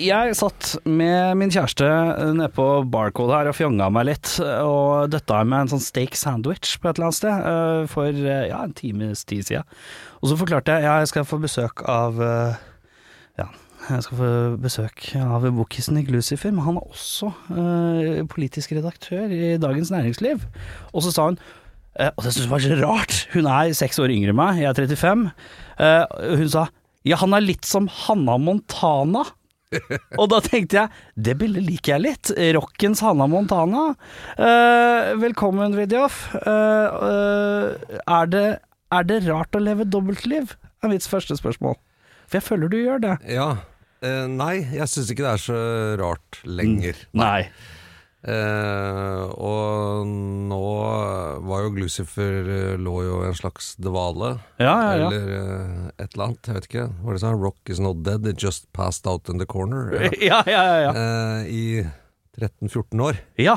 Jeg satt med min kjæreste nede på Barcode her og fjonga meg litt, og døtta med en sånn steak sandwich på et eller annet sted eh, for eh, ja, en times tid siden. Og så forklarte jeg ja, jeg skal få besøk av eh, ja, jeg skal få besøk av bokkisen Nick Lucifer, men han er også eh, politisk redaktør i Dagens Næringsliv. Og så sa hun eh, og det syns jeg var så rart. Hun er seks år yngre enn meg, jeg er 35. eh, hun sa ja, han er litt som Hanna Montana. Og da tenkte jeg, det bildet liker jeg litt. Rockens Hanna Montana. Uh, velkommen, Vidjof. Uh, uh, er, det, er det rart å leve dobbeltliv? er mitt første spørsmål. For jeg føler du gjør det. Ja. Nei, jeg syns ikke det er så rart lenger. Nei. Eh, og nå var jo Glucifer eh, lå jo i en slags dvale. Ja, ja, ja. Eller eh, et eller annet, jeg vet ikke. Var det sånn 'Rock is not dead, it just passed out in the corner'? Ja. Ja, ja, ja. ja. Eh, I 13-14 år. ja.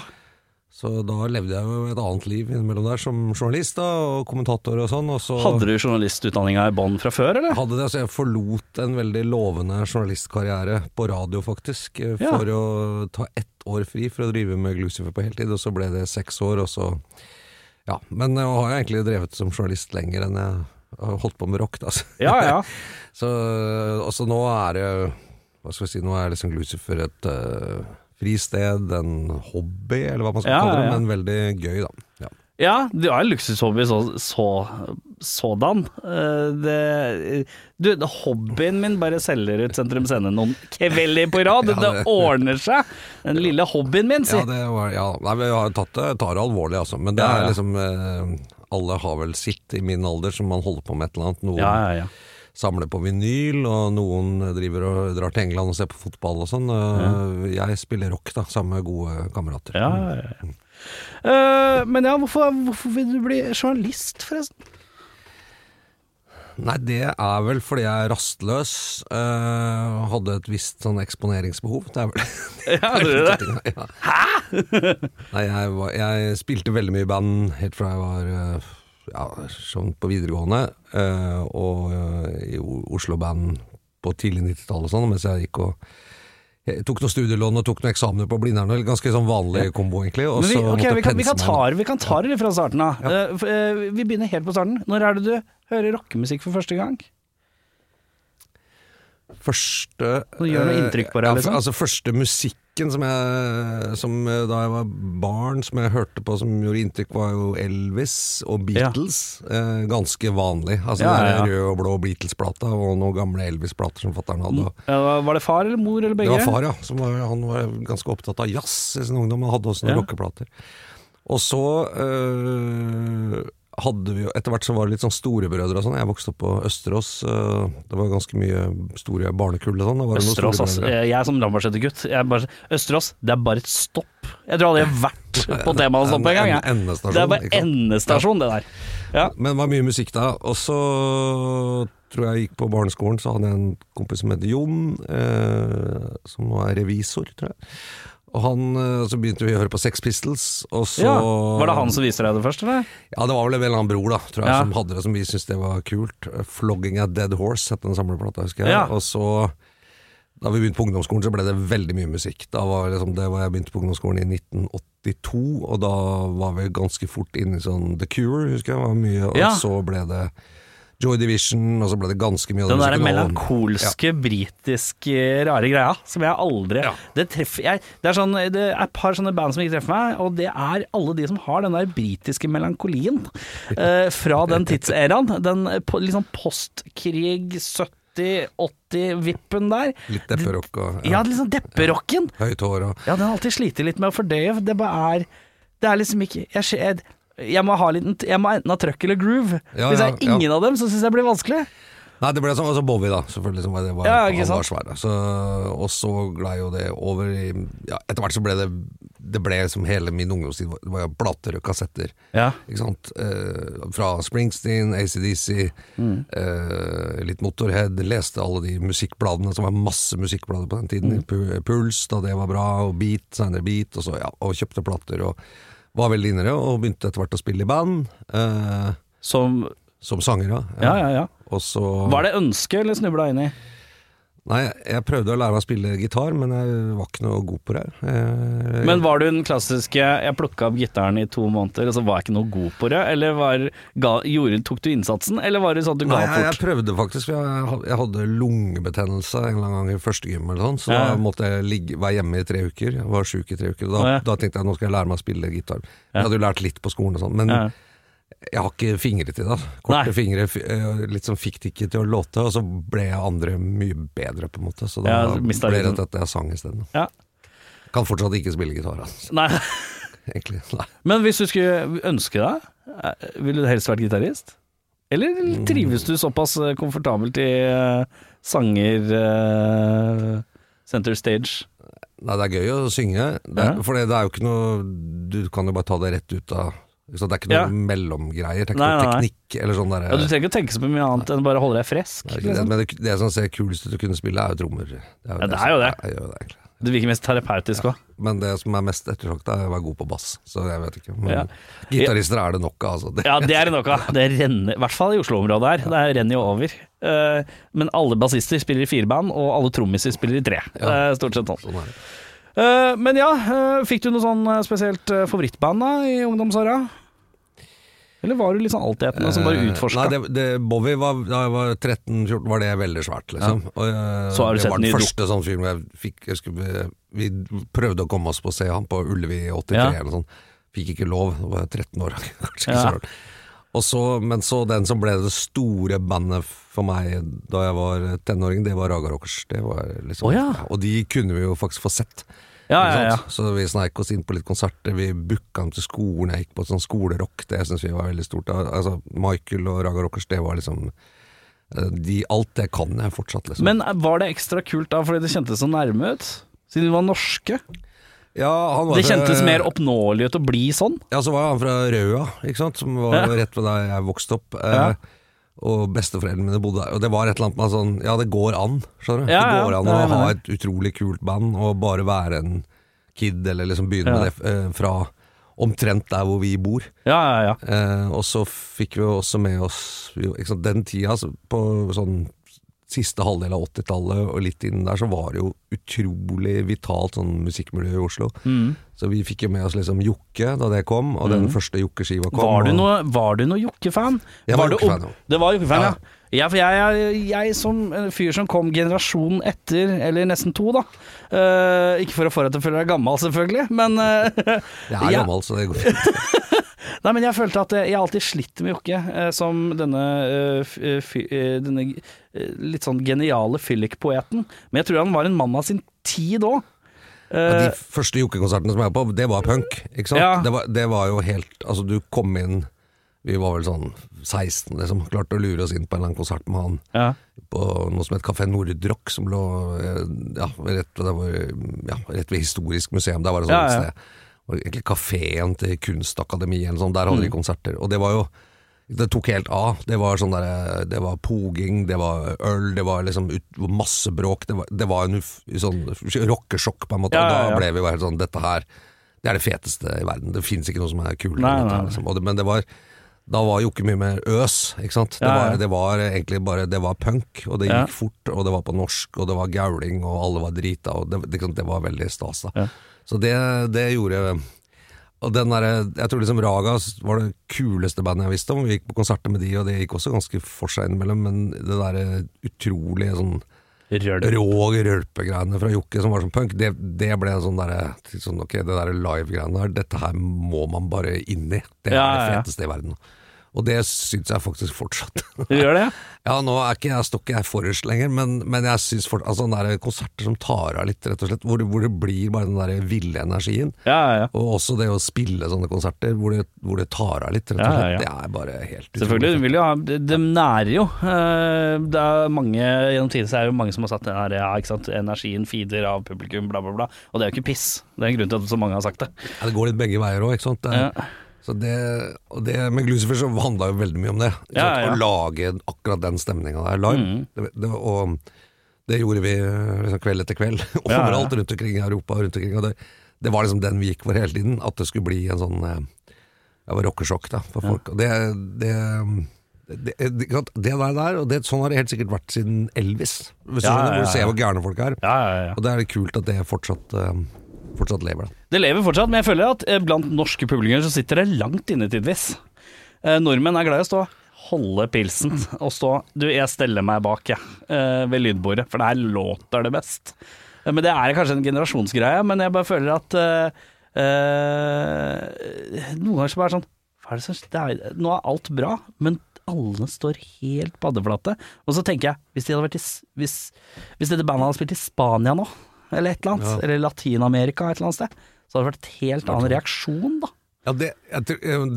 Så da levde jeg jo et annet liv innimellom der, som journalist da, og kommentator og sånn. Og så Hadde du journalistutdanninga i bånn fra før, eller? hadde det, altså jeg forlot en veldig lovende journalistkarriere på radio, faktisk, for Ja. å ta ett år fri for å drive med Glucifer på heltid, og så ble det seks år, og så Ja. Men nå har jeg egentlig drevet som journalist lenger enn jeg har holdt på med rock, da. så- Ja, ja. så også nå er det Hva skal vi si, nå er liksom Glucifer et uh, fristed, en hobby, eller hva man skal Ja, kalle det, ja, men veldig gøy, da. Ja. Ja, det er en luksushobby så, så, sådan. Eh, Det, du, det- hobbyen min bare selger ut Sentrum Scene noen kvelder på rad. Det det- ordner seg. Den lille hobbyen min, si. Ja, det var, ja. Nei, vi har tatt det, tar det alvorlig, altså. Men det er liksom eh, Alle har vel sitt i min alder som man holder på med et eller annet. Noen Ja, ja, ja. Samler på vinyl, og noen driver og drar til England og ser på fotball og sånn. Ja. Jeg spiller rock, da, sammen med gode kamerater. ja, ja, ja. Eh, men ja, hvorfor, hvorfor vil du bli journalist, forresten? Nei, det er vel fordi jeg er rastløs. eh, hadde et visst sånn eksponeringsbehov. Det er vel Ja, det er det? Ja. Hæ?! Nei, jeg, var, jeg spilte veldig mye i band helt fra jeg var eh, ja, sånn på videregående, eh, og eh, i Oslo-band på tidlig 90-tall og sånn, mens jeg gikk og jeg tok noen studielån og tok noen eksamener på Blindern. Ganske sånn vanlig kombo, egentlig. Vi, så måtte vi, kan, vi, kan vi kan ta det fra starten av. Ja. Uh, uh, vi begynner helt på starten. Når er det du hører rockemusikk for første gang? Første Det gjør noe inntrykk på deg, ja, liksom? Altså første musikken som jeg som, eh, Da jeg var barn, som jeg hørte på som gjorde inntrykk, var jo Elvis og Beatles. Eh, ganske vanlig. Altså Ja, ja, rød og blå Beatles-plata og noen gamle Elvis-plater som fatter'n hadde. Eh, var det far eller mor eller begge? Det var far, ja. Som var, han var ganske opptatt av jazz i sin ungdom. Han hadde også noen rockeplater. Og så øh, hadde vi jo Etter hvert så var det litt sånn storebrødre og sånn. Jeg vokste opp på Østerås. øh, det var ganske mye store barnekull og sånn. Østerås, altså. Eh, Jeg som Lambertseter-gutt. Er Østerås, det er bare et stopp. Jeg tror aldri jeg har vært på T-banestoppet engang. En, En- Det er bare endestasjon, det der. Ja. Men det var mye musikk da. Og så tror jeg gikk på barneskolen, så hadde jeg en kompis som heter Jon, eh, som nå er revisor, tror jeg. Og han, eh, Så begynte vi å høre på Sex Pistols, og så ja. Var det han som viste deg det først, eller? Ja, det var vel en eller annen bror, da, tror jeg, Ja. som hadde det, som vi syntes det var kult. 'Flogging a Dead Horse' het den samleplata, husker jeg. Ja. Og så, da vi begynte på ungdomsskolen, så ble det veldig mye musikk. Da var liksom, det var jeg begynte på ungdomsskolen i 1982, og da var vi ganske fort inne i sånn The Cure, husker jeg. Var mye, og så ble det Joy Division, og så ble det ganske mye av Den der melankolske, britiske, rare greia som jeg aldri Det treffer jeg Det er sånn Det er et par sånne band som ikke treffer meg, og det er alle de som har den der britiske melankolien eh, fra den tidseraen. Den sånn postkrig 70-80-vippen der. Litt depperock og Ja, ja liksom depperocken. høyt hår og Ja, den har alltid slitt litt med å fordøye. Det bare er Det er liksom ikke Jeg, jeg, jeg må ha litt Jeg må enten ha trøkk eller groove. Ja, Hvis ja, jeg er ingen av dem, så syns jeg det blir vanskelig. Nei, det ble sånn, altså Bowie da, selvfølgelig, som var, det var, Ja, ikke sant? var svær. Så, og så glei jo det over i ja, Etter hvert så ble det Det ble som hele min ungdomstid, det var jo plater og kassetter. Ja. Ikke sant? Eh, fra Springsteen, ACDC, Mm. eh, litt Motorhead. Leste alle de musikkbladene, som var masse musikkblader på den tiden. Mm. Puls, da det var bra, og Beat, senere Beat, og så ja, og kjøpte plater. og var veldig og begynte etter hvert å spille i band. Eh, Som som sanger, ja. Ja, ja, ja. Og så Var det ønske, eller snubla inn i? Nei, jeg prøvde å lære meg å spille gitar, men jeg var ikke noe god på det. Jeg... Men var du den klassiske 'jeg plukka opp gitaren i to måneder, og så var jeg ikke noe god på det'? Eller var, ga, gjorde, tok du innsatsen, eller var det sånn at du ga Nei, opp jeg, jeg prøvde faktisk, for jeg, hadde lungebetennelse en eller annen gang i første gym, eller sånn, så Ja. da måtte jeg ligge, være hjemme i tre uker. Jeg var sjuk i tre uker. Da, ja. da tenkte jeg nå skal jeg lære meg å spille gitar. Jeg hadde jo lært litt på skolen og sånn, men Ja. Jeg har ikke fingre til det. Korte Nei. fingre, eh, litt sånn fikk det ikke til å låte, og så ble jeg andre mye bedre, på en måte. Så da Ja, ble det liksom- at jeg sang isteden. Ja. Kan fortsatt ikke spille gitar, altså. Nei. egentlig. Nei. Men hvis du skulle ønske deg, eh, ville du helst vært gitarist? Eller Mm. trives du såpass eh, komfortabelt i uh, sanger uh, center stage? Nei, det er gøy å synge, det Ja. for det, det er jo ikke noe Du kan jo bare ta det rett ut av sant, Det er ikke noe Ja. mellomgreier, det er ikke Nei, noe nei, nei. teknikk eller sånn derre Ja, du trenger ikke å tenke så mye annet enn bare holde deg frisk. det, er det, Liksom. men det, det som ser kulest ut å kunne spille, er jo trommer. Det er Ja, det er jo det. Jeg gjør det. Det virker mest terapeutisk òg. Men det som er mest ettertrakta, er å være god på bass. Så jeg vet ikke. Men Ja. gitarister er det nok av, altså. Det, Ja, det er det nok av. Det renner, i hvert fall i Oslo-området her. Det renner jo over. Eh, men alle bassister spiller i fireband, og alle trommiser spiller i tre. Det er stort sett sånn. sånn er det. Eh, men ja, eh, fikk du noe sånn eh, spesielt eh, favorittband da i ungdomsåra? Eller var du litt sånn altetende som bare Eh, utforska? Nei, det, det, Bowie var, da jeg var 13-14, var det veldig svært, liksom. Og, eh, Så har du det sett var den første sånn film jeg fikk jeg skulle, Vi prøvde å komme oss på å se han på Ullevi i 83 Ja. eller sånn. Fikk ikke lov, da var jeg 13 år. Kanskje ikke Ja. så rart. Og så, men så den som ble det store bandet for meg da jeg var tenåring, det var Raga Rockers. Det var liksom, oh, ja. Og de kunne vi jo faktisk få sett. Ja, ja, ja. Så vi sneik oss inn på litt konserter. Vi booka dem til skolen. Jeg gikk på sånn skolerock, det syns vi var veldig stort. Altså, Michael og Raga Rockers, det var liksom eh, de, Alt det kan jeg fortsatt, liksom. Men var det ekstra kult da fordi det kjentes så nærme ut? Siden de var norske? Ja, han var Det fra- kjentes mer oppnåelig ut å bli sånn? Ja, så var han fra Røa, ikke sant, som var Ja. rett ved der jeg vokste opp. Eh, Og besteforeldrene mine bodde der. Og det var et eller annet med sånn Ja, det går an, skjønner du. Det går an å ha et utrolig kult band og bare være en kid, eller liksom begynne med det eh, fra omtrent der hvor vi bor. Ja, ja, ja. Eh, og så fikk vi jo også med oss sant, Den tida, altså, på sånn siste halvdel av 80-tallet og litt inn der, så var det jo utrolig vitalt sånn musikkmiljø i Oslo. Mm. Så vi fikk jo med oss liksom Jokke da det kom, og den første Jokke-skiva kom. Var du noe, var du noe Jokke-fan? Jeg var var Jokke-fan, ja. Det var Jokke-fan, ja. Ja. Ja, for jeg, jeg, jeg som en fyr som kom generasjonen etter, eller nesten to, da. Uh, ikke for å få deg til å føle deg gammel, selvfølgelig, men uh, Jeg er Ja. gammel, så det går fint. Nei, men jeg følte at jeg, jeg alltid sliter med Jokke, eh, som denne, uh, fy- eh, denne uh, litt sånn geniale fyllik-poeten. Men jeg tror han var en mann av sin tid òg. Ja, de første Jokke-konsertene som jeg var på, det var punk. Ikke sant? Ja. Det, var, det var jo helt Altså, du kom inn Vi var vel sånn 16, liksom. Klarte å lure oss inn på en eller annen konsert med han. ja. på noe som het Kafé Nordrock, som lå eh, ja, rett, der ja, rett ved Historisk museum. Der var det sånn Ja, ja. sted. Og egentlig kafeen til Kunstakademiet sånn, der hadde de Mm. konserter. Og det var jo Det tok helt av. Det var sånn der, det var poging, det var øl, det var liksom ut, masse bråk. Det var, det var en uf- sånn rockesjokk, på en måte. Ja, Og ja, da ble vi bare sånn Dette her, det er det feteste i verden. Det fins ikke noe som er kulere enn dette. Liksom. Og det, men det var da var jo ikke mye mer øs, ikke sant. Det, Ja, ja. var, det var egentlig bare Det var punk, og det Ja. gikk fort, og det var på norsk, og det var gauling, og alle var drita, og det, det, det var veldig stas, da. Ja. Så det, det gjorde og den der, jeg tror liksom Raga var det kuleste bandet jeg visste om. Vi gikk på konserter med de, og det gikk også ganske for seg innimellom, men det derre utrolige sånn Røl. rå rølpegreiene fra Jokke som var som punk, det, det ble en sånn derre sånn, Ok, det derre live-greiene her, dette her må man bare inn i. Det er Ja, det feteste i verden. Og det syns jeg faktisk fortsatt. Du gjør det? ja, nå er ikke jeg, står ikke jeg forrest lenger, men, men jeg syns fort, altså, sånne der konserter som tar av litt, rett og slett, hvor, det- hvor det blir bare den der ville energien. Ja, ja, ja. Og også det å spille sånne konserter hvor det, hvor det tar av litt, rett og slett. ja, ja. Det er bare helt utrolig. Selvfølgelig. Vil jo ha, de, de nærer jo. Eh, Det er mange Gjennom tiden så er det jo mange som har satt den her ja, ikke sant? energien feeder av publikum, bla, bla, bla. Og det er jo ikke piss. Det er en grunn til at så mange har sagt det. Ja, det går litt begge veier òg, ikke sant. Det, Ja. Så det, og det med Glucifer så handla jo veldig mye om det. Ja, ja, ja. Å lage akkurat den stemninga der live. Mm. Det, det, og det gjorde vi eh, liksom kveld etter kveld, Ja, ja. overalt rundt omkring i Europa. Rundt omkring, og det, det var liksom den vi gikk for hele tiden, at det skulle bli en sånn Det var rockesjokk da, for folk. Og det, det, det, det, det der, der og det, sånn har det helt sikkert vært siden Elvis. Hvis Ja, ja, hvor du ser hvor gærne folk er. Ja, ja, ja. Og det er kult at det fortsatt, eh, fortsatt lever. da. Det lever fortsatt, men jeg føler at eh, blant norske publikummere så sitter det langt inne tidvis. Eh, nordmenn er glad i å stå holde pilsen og stå Du, jeg steller meg bak, jeg, eh, ved lydbordet, for der låter det best. Men det er kanskje en generasjonsgreie, men jeg bare føler at uh, Noen ganger så bare sånn er det som, det Nå er alt bra, men alle står helt paddeflate. Og så tenker jeg, hvis, de hadde vært i, hvis, hvis dette bandet hadde spilt i Spania nå, eller et eller annet, Ja. eller Latin-Amerika et eller annet sted, så hadde det vært en helt annen reaksjon, da. Ja, det, jeg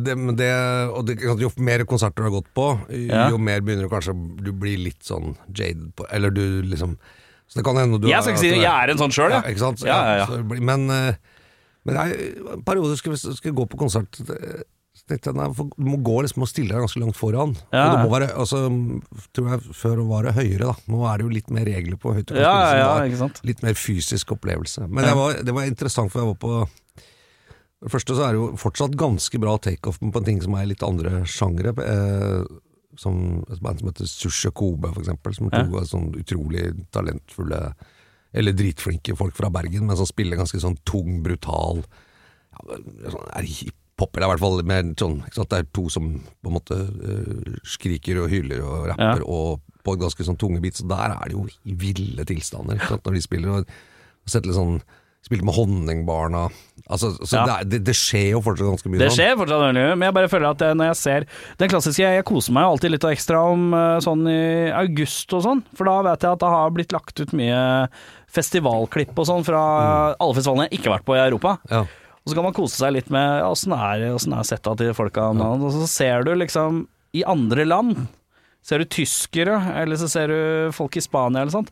det, det, og Jo mer konserter du har gått på, Ja. jo mer begynner du kanskje Du blir litt sånn jaded på Eller du liksom Så det kan hende du Jeg skal ikke si det, jeg er en sånn sjøl, ja. ja. Ja, ja, ja. Men, eh, men jeg, en periode skulle jeg skulle gå på konsert eh, tenkte jeg, nei, Du må gå liksom og stille deg ganske langt foran. Ja. Og det må være, altså, tror jeg Før var det høyere, da. Nå er det jo litt mer regler på høyt. du Ja, ja. Litt mer fysisk opplevelse. Men Ja. det, var, det var interessant, for jeg var på For det første så er det jo fortsatt ganske bra takeoff på ting som er litt andre sjangre. Eh, som et band som heter Susha Kobe, for eksempel. Som Ja. to sånn utrolig talentfulle eller dritflinke folk fra Bergen, men som spiller ganske sånn tung, brutal ja, sånn, Er hiphop, eller i hvert fall mer sånn? Det er to som på en måte uh, skriker og hyler og rapper, og på et ganske sånn tunge beat, Så der er det jo i ville tilstander når de spiller. Og sett litt sånn Spilte med Honningbarna altså, Så Ja. det, det, skjer jo fortsatt ganske mye Det sånn. skjer fortsatt mye, men jeg bare føler at eh, når jeg ser den klassiske Jeg koser meg alltid litt ekstra om eh, sånn i august og sånn, for da vet jeg at det har blitt lagt ut mye festivalklipp og sånn fra alle festivalene jeg ikke har vært på i Europa. Ja. Og så kan man kose seg litt med ja, åssen er det, åssen er setta til folka, og så ser du liksom i andre land Ser du tyskere, eller så ser du folk i Spania eller sånt.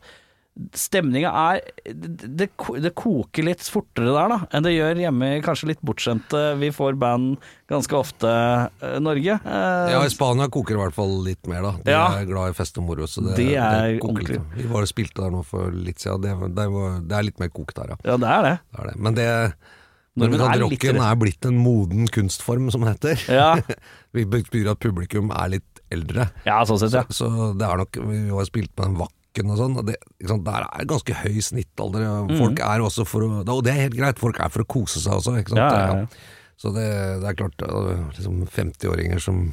Stemninga er det, det, koker litt fortere der da enn det gjør hjemme i kanskje litt bortskjemte Vi får band ganske ofte, eh, Norge. Eh, Ja, i Spania koker det i hvert fall litt mer, da. De Ja. er glad i fest og moro. Så det, De er koker litt. Vi var og spilte der nå for litt siden, det, det, var, det er litt mer kok der, ja. ja, det er det. Det er det. Men det Nordmenn er rocken er blitt en moden kunstform, som det heter. Ja, Vi betyr at publikum er litt eldre. ja sånn sett, ja. Så, så det er nok Vi har spilt med den Vakken og sånn, og det, liksom, der er ganske høy snittalder. Folk mm. Folk er også for å Og det er helt greit, folk er for å kose seg også, ikke sant. Ja, ja. Så det, det er klart, liksom 50-åringer som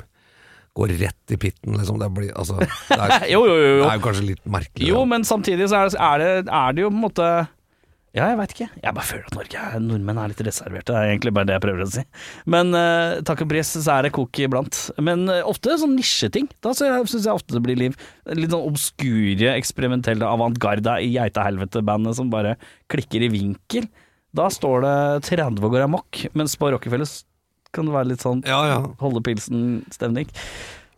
går rett i pitten, liksom. Det blir altså Det er, Jo, jo, jo, jo. Det er jo kanskje litt merkelig. Jo, men samtidig så er det, er det, er det jo på en måte Ja, jeg veit ikke. Jeg bare føler at Norge nordmenn er litt reserverte. Det er egentlig bare det jeg prøver å si. Men uh, takk og pris, så er det kok iblant. Men uh, ofte sånn nisjeting. Da syns jeg ofte det blir liv. Litt sånn obskure, eksperimentelle avantgarde i geitehelvete-bandet som bare klikker i vinkel. Da står det 30 og går amok, mens på Rockefeller kan det være litt sånn Ja, ja. holde pilsen-stemning.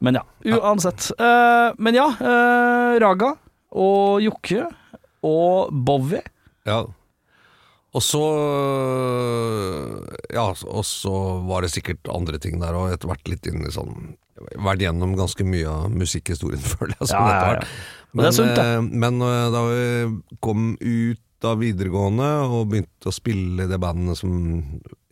Men ja, uansett. Uh, men ja, eh, Raga og Jokke og Bowie. Ja. Og så Ja, og så var det sikkert andre ting der òg, etter hvert litt inn i sånn Vært gjennom ganske mye av musikkhistorien, føler jeg. Sånn Ja, ja, ja. Men det er sunt, eh, Men eh, da vi kom ut av videregående og begynte å spille i det bandet som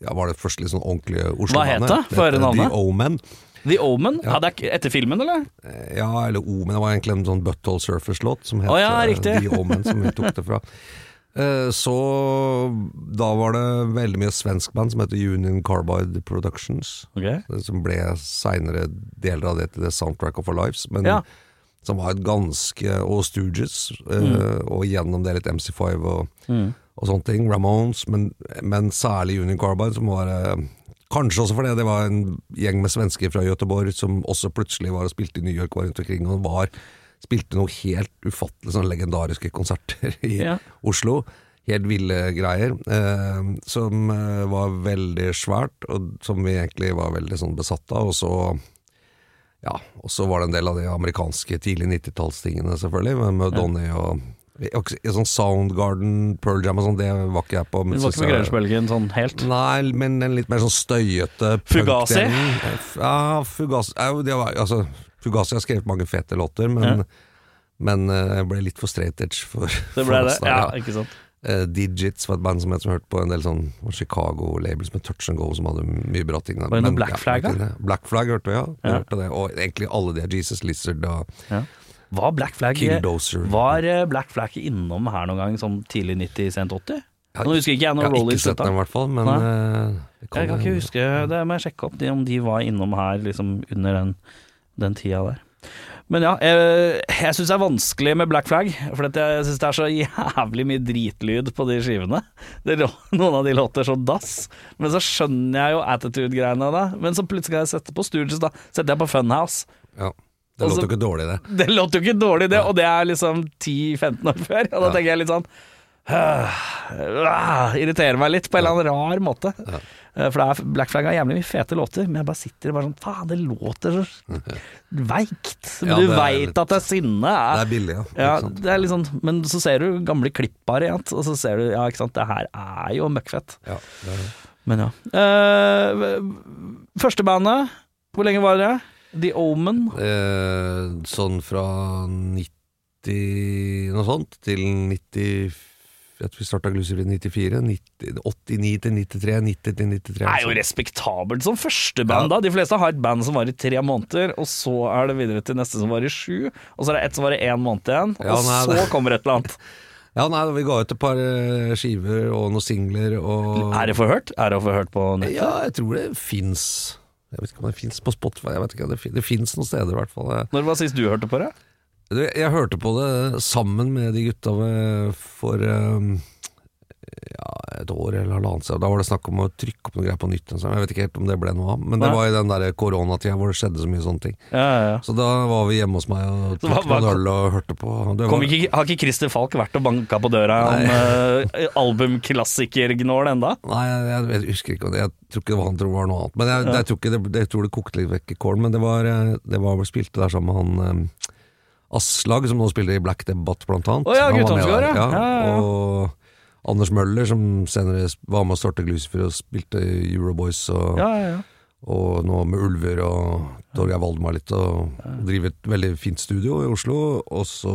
ja, var det første litt sånn ordentlige Oslo-bandet. Hva het det? Navnet. The Omen. The Omen. Ja. Ja. det er etter filmen, eller? Eh, Ja, eller Omen. Det var egentlig en sånn Butthole Surfers-låt som het oh, ja, eh. The Omen, som vi tok det fra. Eh, Så da var det veldig mye svensk band som heter Union Carbide Productions. Ok. eh, Som ble seinere deler av det til The Soundtrack of Our Lives. Men Ja. som var et ganske Og Stooges. eh, Mm. Og gjennom det litt MC5 og, og sånne ting. Ramones. Men, men særlig Union Carbide, som var Kanskje også fordi det var en gjeng med svensker fra Göteborg som også plutselig var og spilte i New York var rundt omkring og var spilte noe helt ufattelig sånn legendariske konserter i Ja. Oslo. Helt ville greier, eh, som eh, var veldig svært, og som vi egentlig var veldig sånn besatt av. Og så ja, og så var det en del av de amerikanske tidlig 90-tallstingene, selvfølgelig, med Donny og Sånn Soundgarden, Pearl Jam og sånn, det var ikke jeg på. men Du var ikke med jeg- sånn helt? Nei, men en litt mer sånn støyete Fugazi? Ja, Fugazi ja, det var, altså, Fugazi har skrevet mange fete låter, men, Ja. men eh, jeg ble litt for straight edge for, Det ble det, ja, ikke sant. Uh, Digits var et band som jeg som hørte på en del sånn Chicago-labels med Touch and Go som hadde mye bra ting. Var det noe Black Flag, da? Black Flag hørte vi, ja. Ja. Hørte det. Og egentlig alle de, Jesus Lizard og Var Black Flag Killdozer. Var eh, Black Flag innom her noen gang, sånn tidlig 90, sent 80? Ja, Nå husker ikke jeg Jeg har ikke sett dem i hvert fall, men uh, kan Jeg kan ikke huske, det må jeg sjekke opp de- om de var innom her liksom under den, den tida der. Men ja, jeg, jeg syns det er vanskelig med Black Flag, for jeg syns det er så jævlig mye dritlyd på de skivene. Det, noen av de låter så dass, men så skjønner jeg jo attitude-greiene av det. Men så plutselig kan jeg sette på Stooges, da. Setter jeg på Funhouse. Ja, det låter jo ikke dårlig, det. Det låter jo ikke dårlig, det, og det er liksom 10-15 år før. Og da Ja. tenker jeg litt sånn øh, Irriterer meg litt på en eller annen rar måte. Eh, For det er, Black Flag har jævlig mye fete låter, men jeg bare sitter og bare sånn Faen, det låter så veikt. Ja, du veit at det er sinne. Det er billig, ja. ja, det er sånn, men så ser du gamle klipp bare, igjen, og så ser du Ja, ikke sant, det her er jo møkkfett. Ja, det er det. Men ja. Uh, første bandet, hvor lenge var det? The Omen. Eh, sånn fra 90 noe sånt til 90 Tror vi starta i 94. 89 til 93, 90 til 93. Det er jo respektabelt som første band, da. De fleste har et band som var i tre måneder, og så er det videre til neste som var i sju, og så er det ett som var i én måned igjen, Ja, og nei, så det- kommer et eller annet. Ja, nei, vi ga ut et par eh, skiver og noen singler og Er det forhørt? Er det forhørt på nettet? Ja, jeg tror det fins Jeg vet ikke om det fins på Spotify, jeg vet ikke, det, fins noen steder i hvert fall. Når var sist du hørte på det? Jeg hørte på det sammen med de gutta for eh, ja, et år eller halvannet siden. Da var det snakk om å trykke opp noe greier på nytt. sånn. Jeg vet ikke helt om det ble noe av, men det Nei. var i den der koronatida hvor det skjedde så mye sånne ting. Ja, ja. Så da var vi hjemme hos meg og tok noen øl og hørte på. Det var, ikke, har ikke Christer Falk vært og banka på døra om uh, albumklassiker-gnål enda? Nei, jeg, jeg, jeg husker ikke. Jeg tror ikke det var han, tror det var noe annet. Men jeg, jeg, tror, det, tror det kokte litt vekk i kålen. Men det var, eh, det var spilte der sammen med han eh, Aslag, som nå spiller i Black Debate, blant annet. Å ja, Han var med ja. Ja. Og Anders Møller, som senere var med å starte Glucifer og spilte Euroboys. Og, Ja, ja, ja. og nå med Ulver og Torgeir Valdemar litt, og driver et veldig fint studio i Oslo. Og så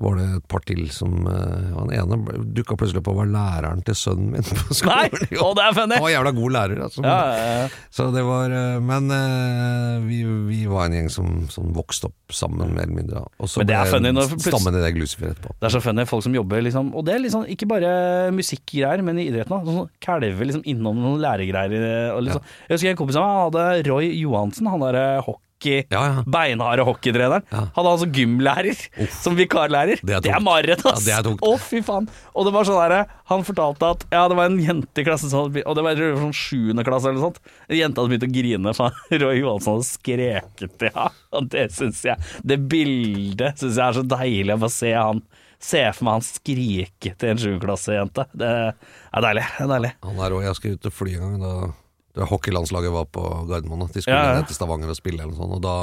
var det et par til som eh, Han ene dukka plutselig opp og var læreren til sønnen min på skolen. Nei! og Å, det er funny! Han var jævla god lærer, altså. Ja, ja, ja. Så det var eh, Men eh, vi, vi var en gjeng som, som vokste opp sammen, mer eller mindre. Og så ble stammen i det Glucifer etterpå. Det er så funny, folk som jobber liksom Og det er liksom ikke bare musikkgreier, men i idretten òg. Sånn kalver liksom innom noen læregreier. Og liksom. Jeg husker en kompis av meg hadde Roy Johansen, han derre hockey Ja, ja. Beinharde hockeytreneren. Ja. Hadde som gymlærer, som vikarlærer. Det er er mareritt, ass! Ja, er. Å, fy faen. Og det var sånn derre Han fortalte at ja, det var en jente i klassen som hadde Og det var sånn sjuende klasse eller noe sånt. En jente hadde begynt å grine, for Roy Johansson hadde skreket ja. Og det syns jeg Det bildet syns jeg er så deilig å bare se han Se for meg han skrike til en sjuendeklassejente. Det er deilig. Det er deilig. Han der òg. Jeg skal ut og fly en gang. Da, da hockeylandslaget var på Gardermoen. De skulle Ja, ja. ned til Stavanger og spille eller noe sånt. Og da,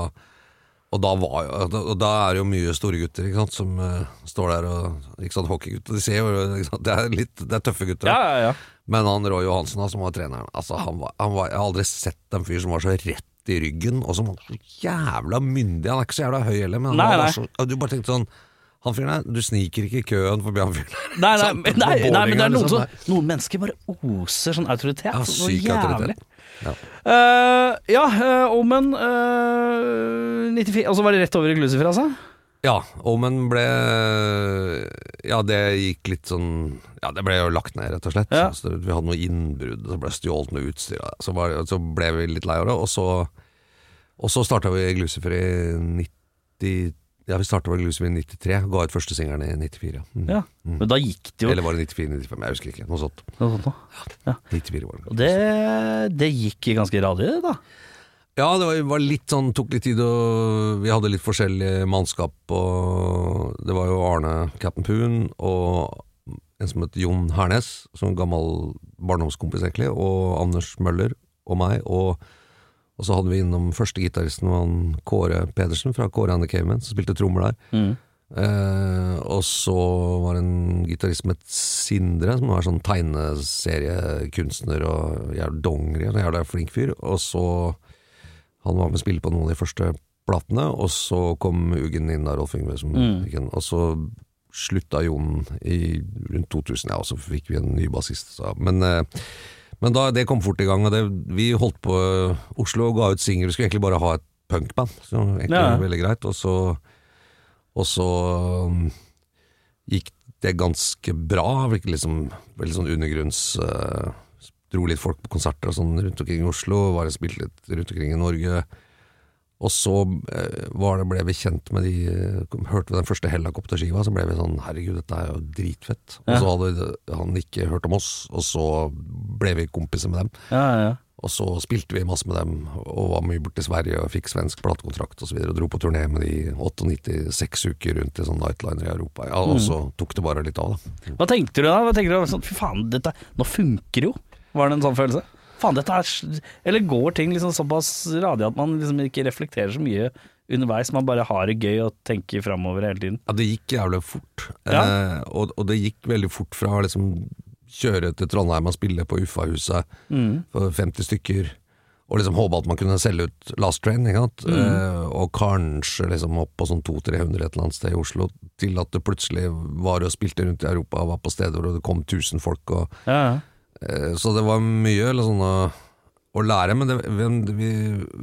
og da, var og da er det jo mye store gutter ikke sant, som uh, står der og ikke sant, Hockeygutter. De ser jo Det er litt Det er tøffe gutter. Ja, ja, ja. Men han Roy Johansen, da, som var treneren altså, han var, han var, Jeg har aldri sett en fyr som var så rett i ryggen, og som var så jævla myndig. Han er ikke så jævla høy heller, men Nei, var så, du bare tenkte sånn Han fyren der, du sniker ikke i køen forbi han fyren der. Nei, nei, Sånn, men- nei, nei, men det er noen, sånn, noen mennesker bare oser sånn autoritet. Ja, syk autoritet. Ja. Uh, ja, eh, Omen uh, 94 Og så var det rett over i Glucifer, altså? Ja, Omen ble Ja, det gikk litt sånn Ja, det ble jo lagt ned, rett og slett. Ja. Så vi hadde noe innbrudd, så ble stjålet noe utstyr. Så, var, så ble vi litt lei av det, og så Og så starta vi Glucifer i 90 Ja, vi starta vel Glucifer i 93, ga ut første singelen i 94. Mm. Ja. Men da gikk det jo Eller var det 94-95, jeg husker ikke. Noe sånt. noe sånt Ja, 94 var det. Og det, det gikk ganske radig, da. Ja, det var, var litt sånn, tok litt tid, og vi hadde litt forskjellig mannskap. Og det var jo Arne Captain Poon og en som het Jon Hernes, som gammel barndomskompis egentlig, og Anders Møller og meg. Og, og så hadde vi innom første gitaristen, var han Kåre Pedersen fra Kåre and the Cavemen, som spilte trommer der. Eh, og så var det en gitarist som het Sindre, som var sånn tegneseriekunstner og jævla dongeri, og en jævla flink fyr. Og så han var med å spille på noen av de første platene, og så kom Uggen inn av Rolf Yngve. Som, gikk inn, Og så slutta Jon i rundt 2000, ja, og så fikk vi en ny bassist. Så. Men, eh, men da, det kom fort i gang, og det, vi holdt på eh, Oslo og ga ut singel. Vi skulle egentlig bare ha et punkband, som egentlig Ja. veldig greit. Og så, og så um, gikk det ganske bra. Virket liksom veldig sånn undergrunns uh, Dro litt folk på konserter og sånn rundt omkring i Oslo, var og spilte litt rundt omkring i Norge. Og så eh, var det, ble vi kjent med de eh, Hørte vi den første Hellacopter-skiva, så ble vi sånn Herregud, dette er jo dritfett. Og så hadde han ikke hørt om oss, og så ble vi kompiser med dem. Ja, ja. Og så spilte vi masse med dem, og var mye borte i Sverige og fikk svensk platekontrakt osv. Og, så og dro på turné med de 98 seks uker rundt i sånn nightliner i Europa. Ja, og så tok det bare litt av, da. Hva tenkte du da? Hva tenkte du? Sånn, Fy faen, dette, nå funker jo. Var det en sånn følelse? Faen, dette er Eller går ting liksom såpass radig at man liksom ikke reflekterer så mye underveis? Man bare har det gøy og tenker framover hele tiden. Ja, det gikk jævlig fort. Ja. Eh, og, og det gikk veldig fort fra å liksom kjøre til Trondheim og spille på Uffa-huset for 50 stykker, og liksom håpe at man kunne selge ut Last Train, ikke sant? Eh, og kanskje liksom opp på sånn 200-300 et eller annet sted i Oslo, til at det plutselig var og spilte rundt i Europa og var på steder hvor det kom 1000 folk. og Ja, Så det var mye eller sånne å, å lære, men det, vi, vi,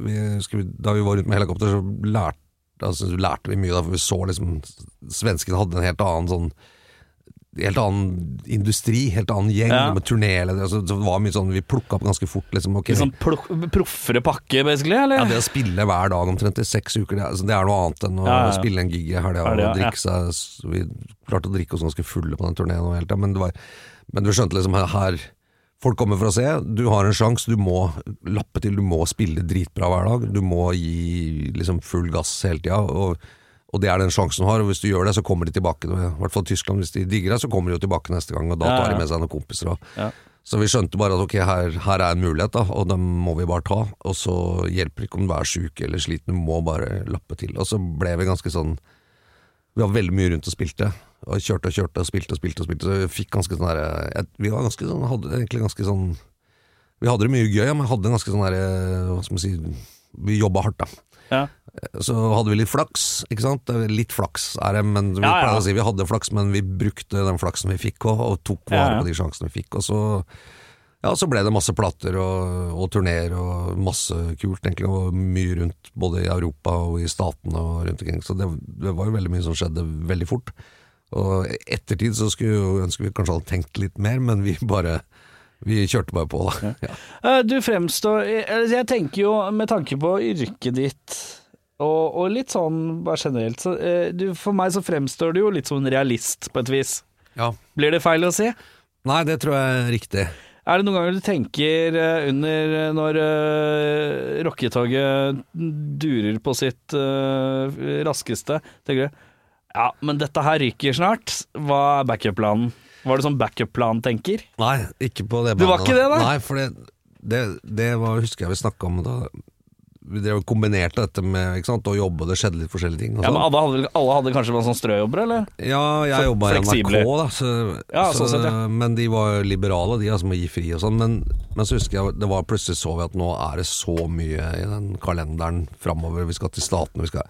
vi, da vi var rundt med helikopter, så lærte, altså, lærte vi mye. Da, for vi så liksom Svenskene hadde en helt annen sånn Helt annen industri, helt annen gjeng Ja. med turnéledere. Altså, så det var mye sånn, vi plukka opp ganske fort. Liksom, okay. Sånn proffere pakke, basically? Eller? ja, Det å spille hver dag omtrent i seks uker, det, er- altså, det er noe annet enn å Ja, ja, spille en gig i helga og drikke seg Vi klarte å drikke oss ganske fulle på den turneen, men, men du skjønte liksom her Folk kommer for å se, du har en sjanse, du må lappe til, du må spille dritbra hver dag. Du må gi liksom full gass hele tida, og, og det er den sjansen du har. Og hvis du gjør det, så kommer de tilbake. I hvert fall Tyskland, hvis de digger deg, så kommer de jo tilbake neste gang, og da tar de med seg noen kompiser. Ja. så vi skjønte bare at ok, her, her er en mulighet, da, og den må vi bare ta. Og så hjelper det ikke om du er sjuk eller sliten, du må bare lappe til. Og så ble vi ganske sånn Vi var veldig mye rundt og spilte. Og kjørte og kjørte og spilte og spilte. og spilte Så vi fikk ganske sånn der, Vi var ganske sånn, hadde egentlig ganske sånn Vi hadde det mye gøy, men hadde ganske sånn der, Hva skal man si Vi jobba hardt, da. Ja. Så hadde vi litt flaks, ikke sant. Er Litt flaks er det, men vi Ja, ja. pleier å si vi hadde flaks, men vi brukte den flaksen vi fikk òg, og tok vare på de sjansene vi fikk. Og så, ja, så ble det masse plater og, og turneer og masse kult, egentlig. Og mye rundt både i Europa og i statene og rundt omkring. Så det, det var jo veldig mye som skjedde veldig fort. Og i ettertid så skulle jo ønske vi kanskje hadde tenkt litt mer, men vi bare Vi kjørte bare på, da. Ja. Eh, Du fremstår Jeg tenker jo med tanke på yrket ditt og, og litt sånn bare generelt så, eh, du, For meg så fremstår du jo litt som en realist på et vis. ja. Blir det feil å si? Nei, det tror jeg er riktig. Er det noen ganger du tenker eh, under når uh, rocketoget durer på sitt uh, raskeste, tenker du ja, men dette her ryker snart. Hva er backup-planen? Var det sånn backup-plan, tenker? Nei, ikke på det Det var ikke det, da? Nei, for det, det, det var, husker jeg vi snakka om da Vi drev og kombinerte dette med ikke sant, å jobbe, det skjedde litt forskjellige ting. Ja, sånn. men alle hadde, alle hadde kanskje noen sånn strøjobber, eller? Ja, jeg jobba i NRK, da, så, Ja, så, sånn sett, ja. men de var liberale, de altså, med å gi fri og sånn. Men, men så husker jeg det var plutselig så vi at nå er det så mye i den kalenderen framover. Vi skal til Statene, vi skal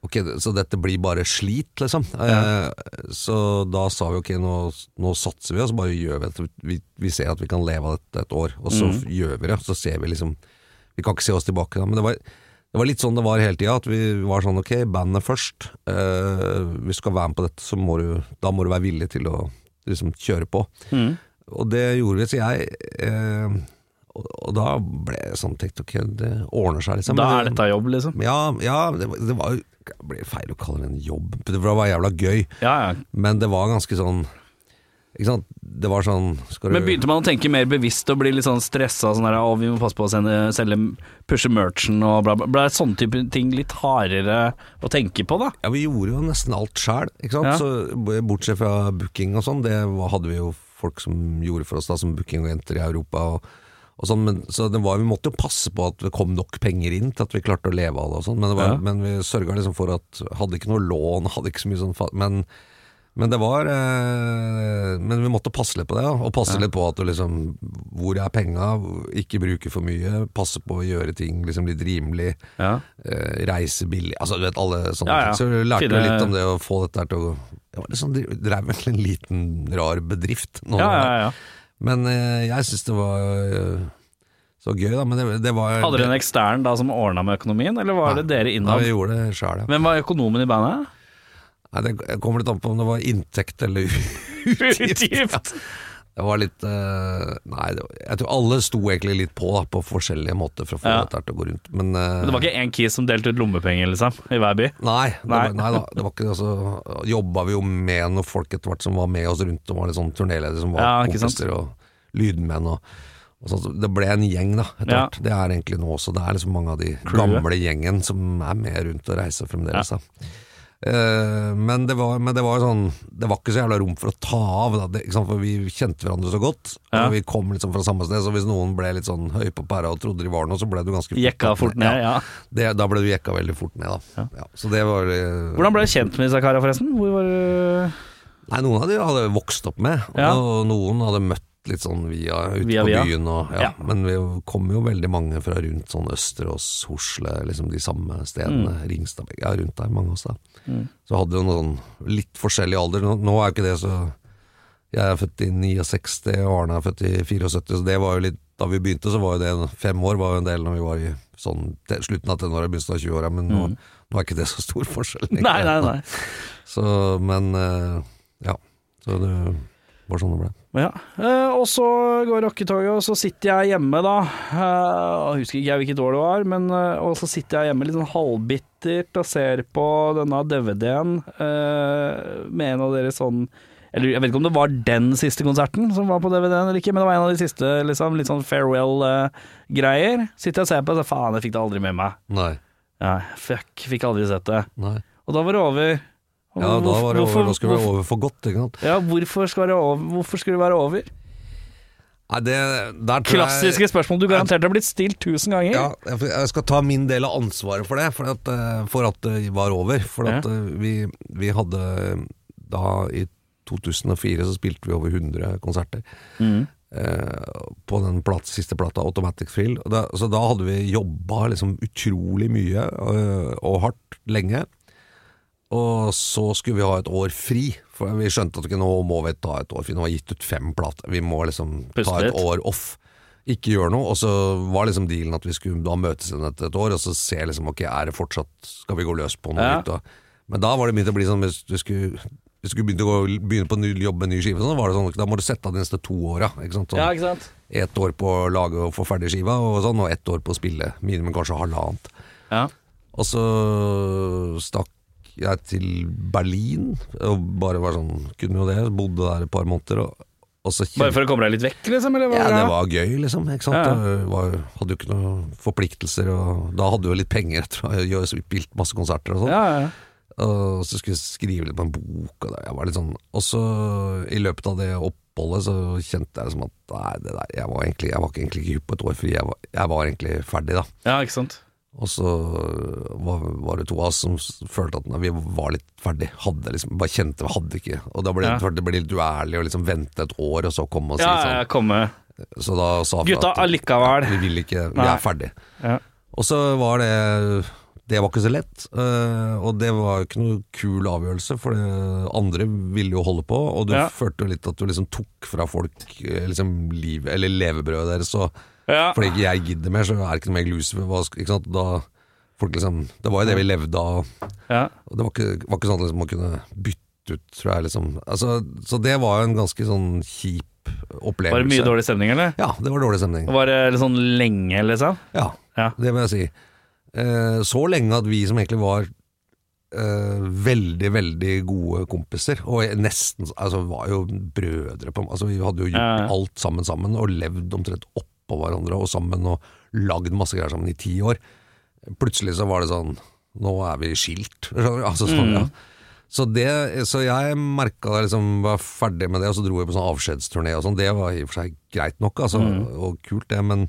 Ok, Så dette blir bare slit, liksom. Eh, så da sa vi ok, nå, nå satser vi, og så bare gjør vi det. Vi, vi ser at vi kan leve av dette et år, og så mm. gjør vi det. Så ser vi liksom Vi kan ikke se oss tilbake da, men det var Det var litt sånn det var hele tida, at vi var sånn ok, bandet først. Eh, du skal være med på dette, så må du, da må du være villig til å liksom kjøre på. Mm. Og det gjorde vi, så jeg eh, og, og da ble jeg sånn tenkt ok, det ordner seg, liksom. Da er dette jobb, liksom. Ja, ja det, var- det var jo Det blir feil å kalle det en jobb, for det var jævla gøy. Ja, ja. Men det var ganske sånn. Det var sånn Men begynte man å tenke mer bevisst og bli litt sånn stressa? Sånn der, å, vi må passe på å sende, selge, pushe merchen og bla, bla. Ble sånne type ting litt hardere å tenke på, da? Ja, vi gjorde jo nesten alt sjæl, ikke sant. Ja. Så, bortsett fra booking og sånn, det hadde vi jo folk som gjorde for oss, da, som bookingagenter i Europa. og sånn, men, så det var, Vi måtte jo passe på at det kom nok penger inn til at vi klarte å leve av det. og sånn, Men, det var, Ja. men vi sørga liksom for at Hadde ikke noe lån, hadde ikke så mye sånn Men, men det var eh, Men vi måtte passe litt på det, ja, og passe litt på at du liksom Hvor er penga? Ikke bruke for mye. Passe på å gjøre ting liksom litt rimelig. Ja. Eh, reise billig Altså du vet alle sånne Ja, ja. ting. Så vi lærte Fine. jo litt om det å få dette her til å Jeg var liksom, drev vel en liten rar bedrift. Ja, ja, ja. Men eh, jeg syns det var så gøy, da. Men det, det var Hadde dere en ekstern da som ordna med økonomien, eller var det dere Nei, innad? vi gjorde det sjøl, ja. Hvem var økonomen i bandet? Nei, det kommer litt an på om det var inntekt eller utgift. Utgift. Det var litt eh, Nei, det jeg tror alle sto egentlig litt på da, på forskjellige måter for å få Ja. dette til å gå rundt. Men, eh, Men det var ikke én kis som delte ut lommepenger, liksom, i hver by? Nei, det Nei. Var, nei da. Det var ikke, altså, jobba vi jo med noen folk etter hvert som var med oss rundt, og var litt sånn turnéledere som var Ja, kompiser og lydmenn. Og, og sånn. Så det ble en gjeng, da, etter Ja. hvert. Det er egentlig nå også. Det er liksom mange av de Crew. gamle gjengen som er med rundt og reiser fremdeles. Da. Eh, men, det var, men det var sånn Det var ikke så jævla rom for å ta av. Det, for vi kjente hverandre så godt. Ja. Og vi kom liksom fra samme sted, så hvis noen ble litt sånn høy på pæra og trodde de var noe, så ble du ganske fort Jekka fort ned, ja. det, da ble du jekka veldig fort ned, da. Ja. så det var eh, Hvordan ble du kjent med disse kara, forresten? Hvor var du Nei, noen av de hadde vokst opp med, og noen hadde møtt litt sånn via ute Via, på via. byen. Og, ja. Ja. Men vi kom jo veldig mange fra rundt sånn Østerås, Hosle, liksom de samme stedene. Mm. Ringstad, ja, rundt der, mange av oss da. Så hadde jo noen litt forskjellig alder. Nå, nå er jo ikke det så Jeg er født i 69, og Arne er født i 74, så det var jo litt Da vi begynte, så var jo det fem år var jo en del når vi var i sånn til, slutten av tenåra, begynnelsen av 20-åra, men nå, nå er ikke det så stor forskjell. Mm. Nei, nei, nei. Så, men eh, ja. Så det var sånn det ble. Ja. Eh, og så går rocketoget, og så sitter jeg hjemme, da. Eh, jeg husker ikke jeg hvilket år det var, men eh, og så sitter jeg hjemme litt sånn halvbittert og ser på denne DVD-en med en av deres sånn eller Jeg vet ikke om det var den siste konserten som var på DVD-en eller ikke, men det var en av de siste, liksom, litt sånn farewell-greier. Sitter jeg og ser på, og så faen, jeg fikk det aldri med meg. Nei. Ja, fuck, fikk aldri sett det. nei. Og da var det over. Ja, da var det over, da skulle det være over for godt, ikke sant. Ja, hvorfor skal det over? Hvorfor skulle det være over? Nei, det, Klassiske jeg, spørsmål du garantert har blitt stilt tusen ganger. ja, jeg skal ta min del av ansvaret for det, for at, eh, for at det var over. For at Ja. eh, vi, vi hadde da i 2004 så spilte vi over 100 konserter. Mm. eh, på den plat, siste plata, Automatic Thrill. Da, så da hadde vi jobba liksom utrolig mye og, og hardt lenge. Og så skulle vi ha et år fri, for vi skjønte at nå må vi ta et år fri. Nå har vi gitt ut fem plater, vi må liksom ta et år off. Ikke gjøre noe. Og så var liksom dealen at vi skulle da møtes igjen etter et år, og så se liksom ok, er det fortsatt Skal vi gå løs på noe Ja. nytt? Men da var det begynt å bli sånn hvis du skulle hvis du skulle begynne, gå, begynne på ny jobbe med ny skive, sånn, var det sånn, da må du sette av de neste to åra. Sånn, Ja, ikke sant? ett år på å lage og få ferdig skiva, og sånn, og ett år på å spille. Minimum kanskje halvannet. Ja. Og så stakk jeg til Berlin, og bare var sånn Kunne jo det. Bodde der et par måneder. Og, og så Bare for å komme deg litt vekk, liksom? Ja, det var gøy, liksom. Ikke sant? Ja. Det var, hadde jo ikke noen forpliktelser, og da hadde du jo litt penger etter å ha spilt masse konserter og sånn. ja, ja. Og så skulle jeg skrive litt på en bok, og jeg var litt sånn Og så, i løpet av det oppholdet, så kjente jeg som at nei, det der, jeg var egentlig Jeg var egentlig ikke hypp på et år fri, jeg var, jeg var egentlig ferdig, da. ja, ikke sant? Og så var, var det to av oss som følte at nei, vi var litt ferdig. Hadde liksom, bare kjente vi hadde ikke Og da ble Ja. det, det ble litt uærlig å liksom vente et år, og så komme og si Ja, ja, sånn. komme Så da sa vi Gutta, at allikevel. vi vil ikke, vi Nei. er ferdig. Ja. Og så var det Det var ikke så lett, øh, og det var ikke noe kul avgjørelse, for andre ville jo holde på, og du Ja. følte jo litt at du liksom tok fra folk eh, liksom liv, eller levebrødet deres, og Ja. fordi ikke jeg gidder mer, så er det ikke noe mer? Da liksom Det var jo det vi levde av. Ja. Det var ikke, var ikke sånn at liksom, man kunne bytte ut, tror jeg. Liksom. Altså, så det var jo en ganske sånn kjip opplevelse. Var det mye dårlig stemning, eller? Ja, det var dårlig stemning. Var det litt sånn lenge, liksom? Ja, Ja. det vil jeg si. Eh, så lenge at vi som egentlig var eh, veldig, veldig gode kompiser, og nesten Altså var jo brødre på Altså Vi hadde jo gjort Ja, alt sammen sammen, og levd omtrent oppå hverandre og sammen, og lagd masse greier sammen i ti år. Plutselig så var det sånn Nå er vi skilt. Altså, sånn, Mm. ja. Så, det, så jeg merka da jeg liksom var ferdig med det, og så dro jeg på sånn avskjedsturné og sånn. Det var i og for seg greit nok, altså, og kult det, men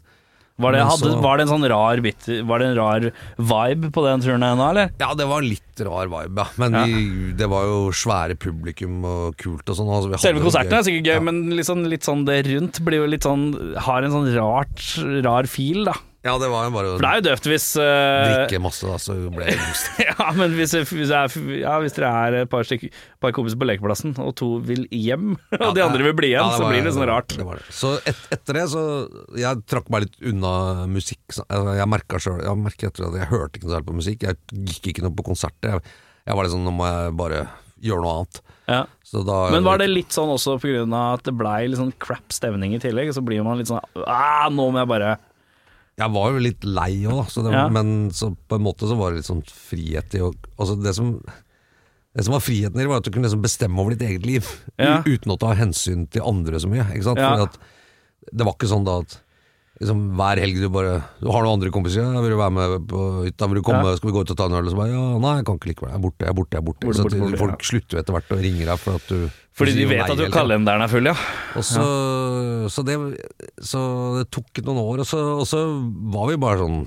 Var det, hadde, var det en sånn rar bit, Var det en rar vibe på den turen ennå, eller? Ja, det var litt rar vibe, ja. Men Ja. Vi, det var jo svære publikum og kult og sånn. Altså, Selve konserten er sikkert gøy, Ja. men sånn, litt sånn det rundt blir jo litt sånn Har en sånn rart, rar fil, da. Ja, det var jo bare å For det er jo døvt hvis uh, drikke masse, da, så ble jeg rost. Ja, men hvis, hvis, er, ja, hvis dere er et par, stykker, par kompiser på lekeplassen, og to vil hjem, og de andre vil bli igjen, Ja, så blir det sånn rart. Det var det. Så et, etter det så Jeg trakk meg litt unna musikk. altså, Jeg merka sjøl Jeg merket etter at jeg hørte ikke noe særlig på musikk. Jeg gikk ikke noe på konserter. Jeg, jeg var sånn, Nå må jeg bare gjøre noe annet. Ja. Så da Men var det litt sånn også av at det blei litt sånn crap stemning i tillegg, så blir man litt sånn ah, nå må jeg bare Jeg var jo litt lei òg, da. Så det, Ja. Men så på en måte så var det litt sånn frihet i å altså det, som, det som var friheten i det, var at du kunne liksom bestemme over ditt eget liv. Ja. Uten å ta hensyn til andre så mye. Ja. Fordi at det var ikke sånn da at liksom, hver helg du bare Du har noen andre kompiser, ja, vil du være med på hytta, vil du komme, Ja. skal vi gå ut og ta en øl? Og så bare ja, nei, jeg kan ikke likevel, jeg er borte, jeg er borte, jeg er borte. Borte, borte, borte, at folk ja. slutter etter hvert å ringe deg for at du Fordi de vet at du kalenderen er full, ja. Og så, så, det, så det tok noen år, og så, og så var vi bare sånn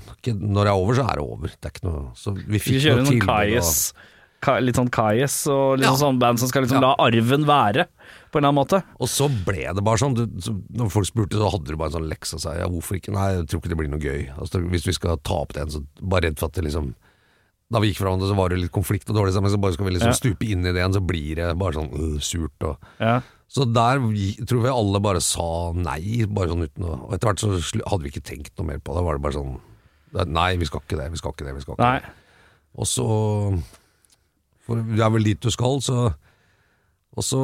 Når det er over, så er det over. Det er ikke noe Så vi Vi fikk kjører noe tilbud. Litt sånn kajes og litt Ja. sånn band som skal liksom Ja. la arven være, på en eller annen måte. Og, så ble det bare sånn. Du, så, når folk spurte, så hadde du bare en sånn lekse og sa ja, hvorfor ikke? Nei, jeg tror ikke det blir noe gøy. Altså, hvis vi skal ta opp det igjen, så bare redd for at det liksom Da vi gikk fra hverandre, så var det litt konflikt og dårlig sammen, så bare skal vi liksom Ja. stupe inn i det igjen, så blir det bare sånn øh, surt og Ja. Så der tror vi alle bare sa nei, bare sånn uten å Og etter hvert så hadde vi ikke tenkt noe mer på det. var det bare sånn Nei, vi skal ikke det, vi skal ikke det, vi skal ikke Nei. det. Og så For det er vel dit du skal, så Og så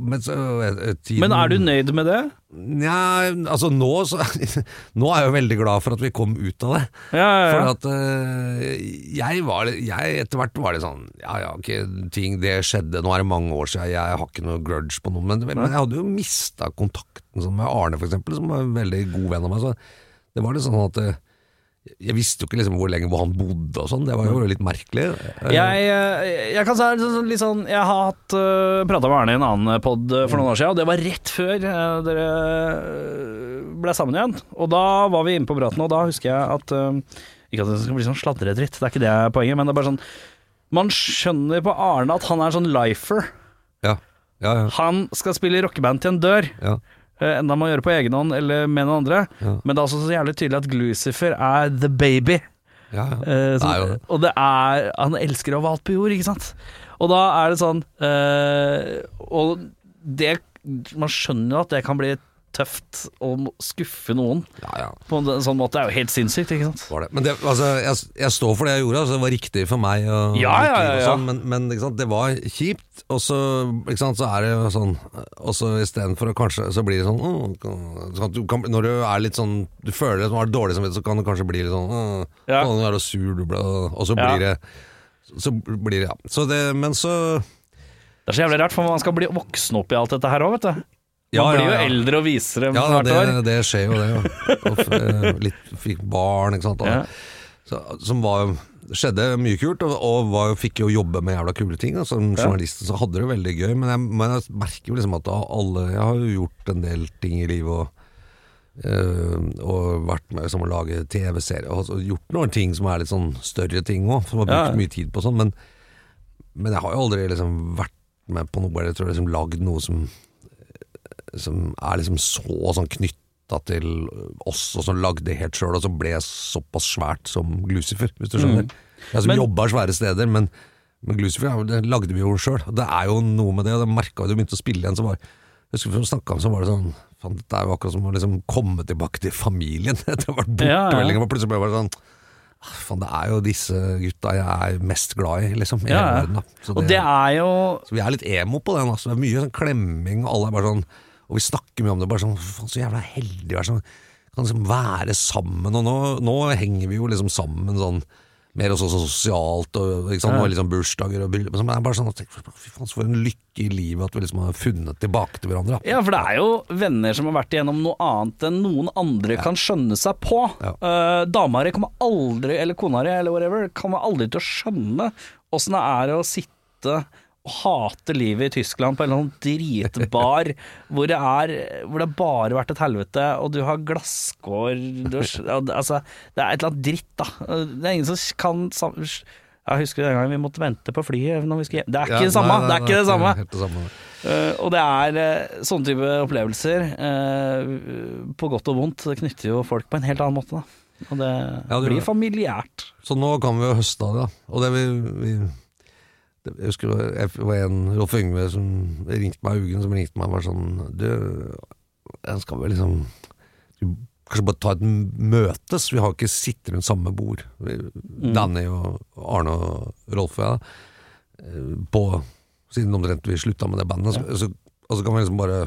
men, så, eh, tiden, Men er du nøyd med det? Nja, altså nå så Nå er jeg jo veldig glad for at vi kom ut av det. Ja, ja, ja. For at eh, jeg var jeg, Etter hvert var det sånn Ja ja, ok, ting det skjedde, nå er det mange år siden, jeg har ikke noe grudge på noen. men, men jeg hadde jo mista kontakten med Arne, for eksempel, som var en veldig god venn av meg. Så det var litt sånn at eh, jeg visste jo ikke liksom hvor lenge hvor han bodde og sånn, det var jo litt merkelig. Eh, Jeg, eh, jeg kan si sånn- litt sånn Jeg har hatt uh, prata med Arne i en annen pod for noen år siden, og det var rett før eh, dere ble sammen igjen. Og da var vi inne på praten, og da husker jeg at eh, Ikke at det skal bli sånn sladredritt, det er ikke det poenget, men det er bare sånn Man skjønner på Arne at han er sånn lifer. ja, ja, ja, Han skal spille rockeband til en dør. ja. Eh, Enda man gjør det på egen hånd eller med noen andre. Ja. Men det er også så jævlig tydelig at Glucifer er the baby. ja, ja. Eh, som, det. Og det er Han elsker overalt på jord, ikke sant? Og da er det sånn eh, Og det Man skjønner jo at det kan bli tøft å skuffe noen ja, ja. på en sånn måte. Det er jo helt sinnssykt, ikke sant? Var det. Men det, altså, jeg, jeg står for det jeg gjorde, altså, det var riktig for meg. Og, Ja, ja, ja, og. Sånn, men, men det var kjipt, og så, ikke sant, så er det jo sånn Og så istedenfor å kanskje Så blir det sånn «Åh, kan- sånn at du kan, Når du er litt sånn Du føler at du har dårlig samvittighet, så kan det kanskje bli litt sånn «Åh, Ja. Nå er du sur, du ble Og så blir det Så blir det, ja. Så det, men så Det er så jævlig rart, for man skal bli voksen opp i alt dette her òg, vet du. Man Ja, blir jo ja. eldre og visere Ja, hvert det, år. det skjer jo det, Ja. Og eh, litt, fikk barn, ikke sant. Og, Ja. så, som var skjedde mye kult, og, og var, fikk jo jobbe med jævla kule ting. Og som journalist så hadde det veldig gøy, men jeg, men jeg merker jo liksom at alle Jeg har jo gjort en del ting i livet, og, eh, og vært med som å lage TV-serier, og altså gjort noen ting som er litt sånn større ting òg, som har brukt Ja. mye tid på sånn, men, men jeg har jo aldri liksom vært med på noe, eller liksom lagd noe som som er liksom så sånn knytta til oss, og som lagde det helt sjøl, og som ble såpass svært som Glucifer, hvis du skjønner. Jeg som Men- jobber svære steder, men, men Glucifer ja, det lagde vi jo sjøl. Det er jo noe med det, og det merka vi da vi begynte å spille igjen. så var husker vi snakka om så var det sånn Faen, dette er jo akkurat som å liksom komme tilbake til familien etter å ha vært borte Ja, ja. lenge. Plutselig ble det sånn Faen, det er jo disse gutta jeg er mest glad i, liksom. I Ja, ja. verden. Så Og det er jo så vi er litt emo på den. Altså. Det er mye sånn klemming, og alle er bare sånn Og vi snakker mye om det, bare sånn Faen, så jævla heldig å være sånn Kan liksom være sammen. Og nå, nå henger vi jo liksom sammen sånn mer også sosialt, og ikke sant? Er liksom bursdager og bryllup. Men det er bare sånn at Fy faen, så for en lykke i livet at vi liksom har funnet tilbake til hverandre. Ja, for det er jo venner som har vært igjennom noe annet enn noen andre kan skjønne seg på. Ja. Uh, Dama di kommer aldri, eller kona di, eller whatever, kommer aldri til å skjønne åssen det er å sitte og hate livet i Tyskland på en eller annen dritbar hvor det er Hvor det har bare vært et helvete, og du har glasskår du har, Altså, det er et eller annet dritt, da. Det er ingen som kan Jeg husker den gangen vi måtte vente på flyet når vi skulle hjem. Det er ikke Ja, det samme! nei, nei, det er ikke det samme. Helt det samme. Eh, og det er uh, sånne type opplevelser, uh, på godt og vondt, det knytter jo folk på en helt annen måte. Da. Og det, Ja, det blir familiært. Så nå kan vi jo høste av det, da. Og det vi, vi Jeg husker det var en Rolf Yngve som ringte meg, Ugen som ringte meg og var sånn Du, jeg skal vel liksom Kanskje bare ta et møtes? Vi har ikke sittet rundt samme bord. Vi, Danny og Arne og Rolf og jeg, da, eh, på siden omtrent vi slutta med det bandet. Så, så, og så kan vi liksom bare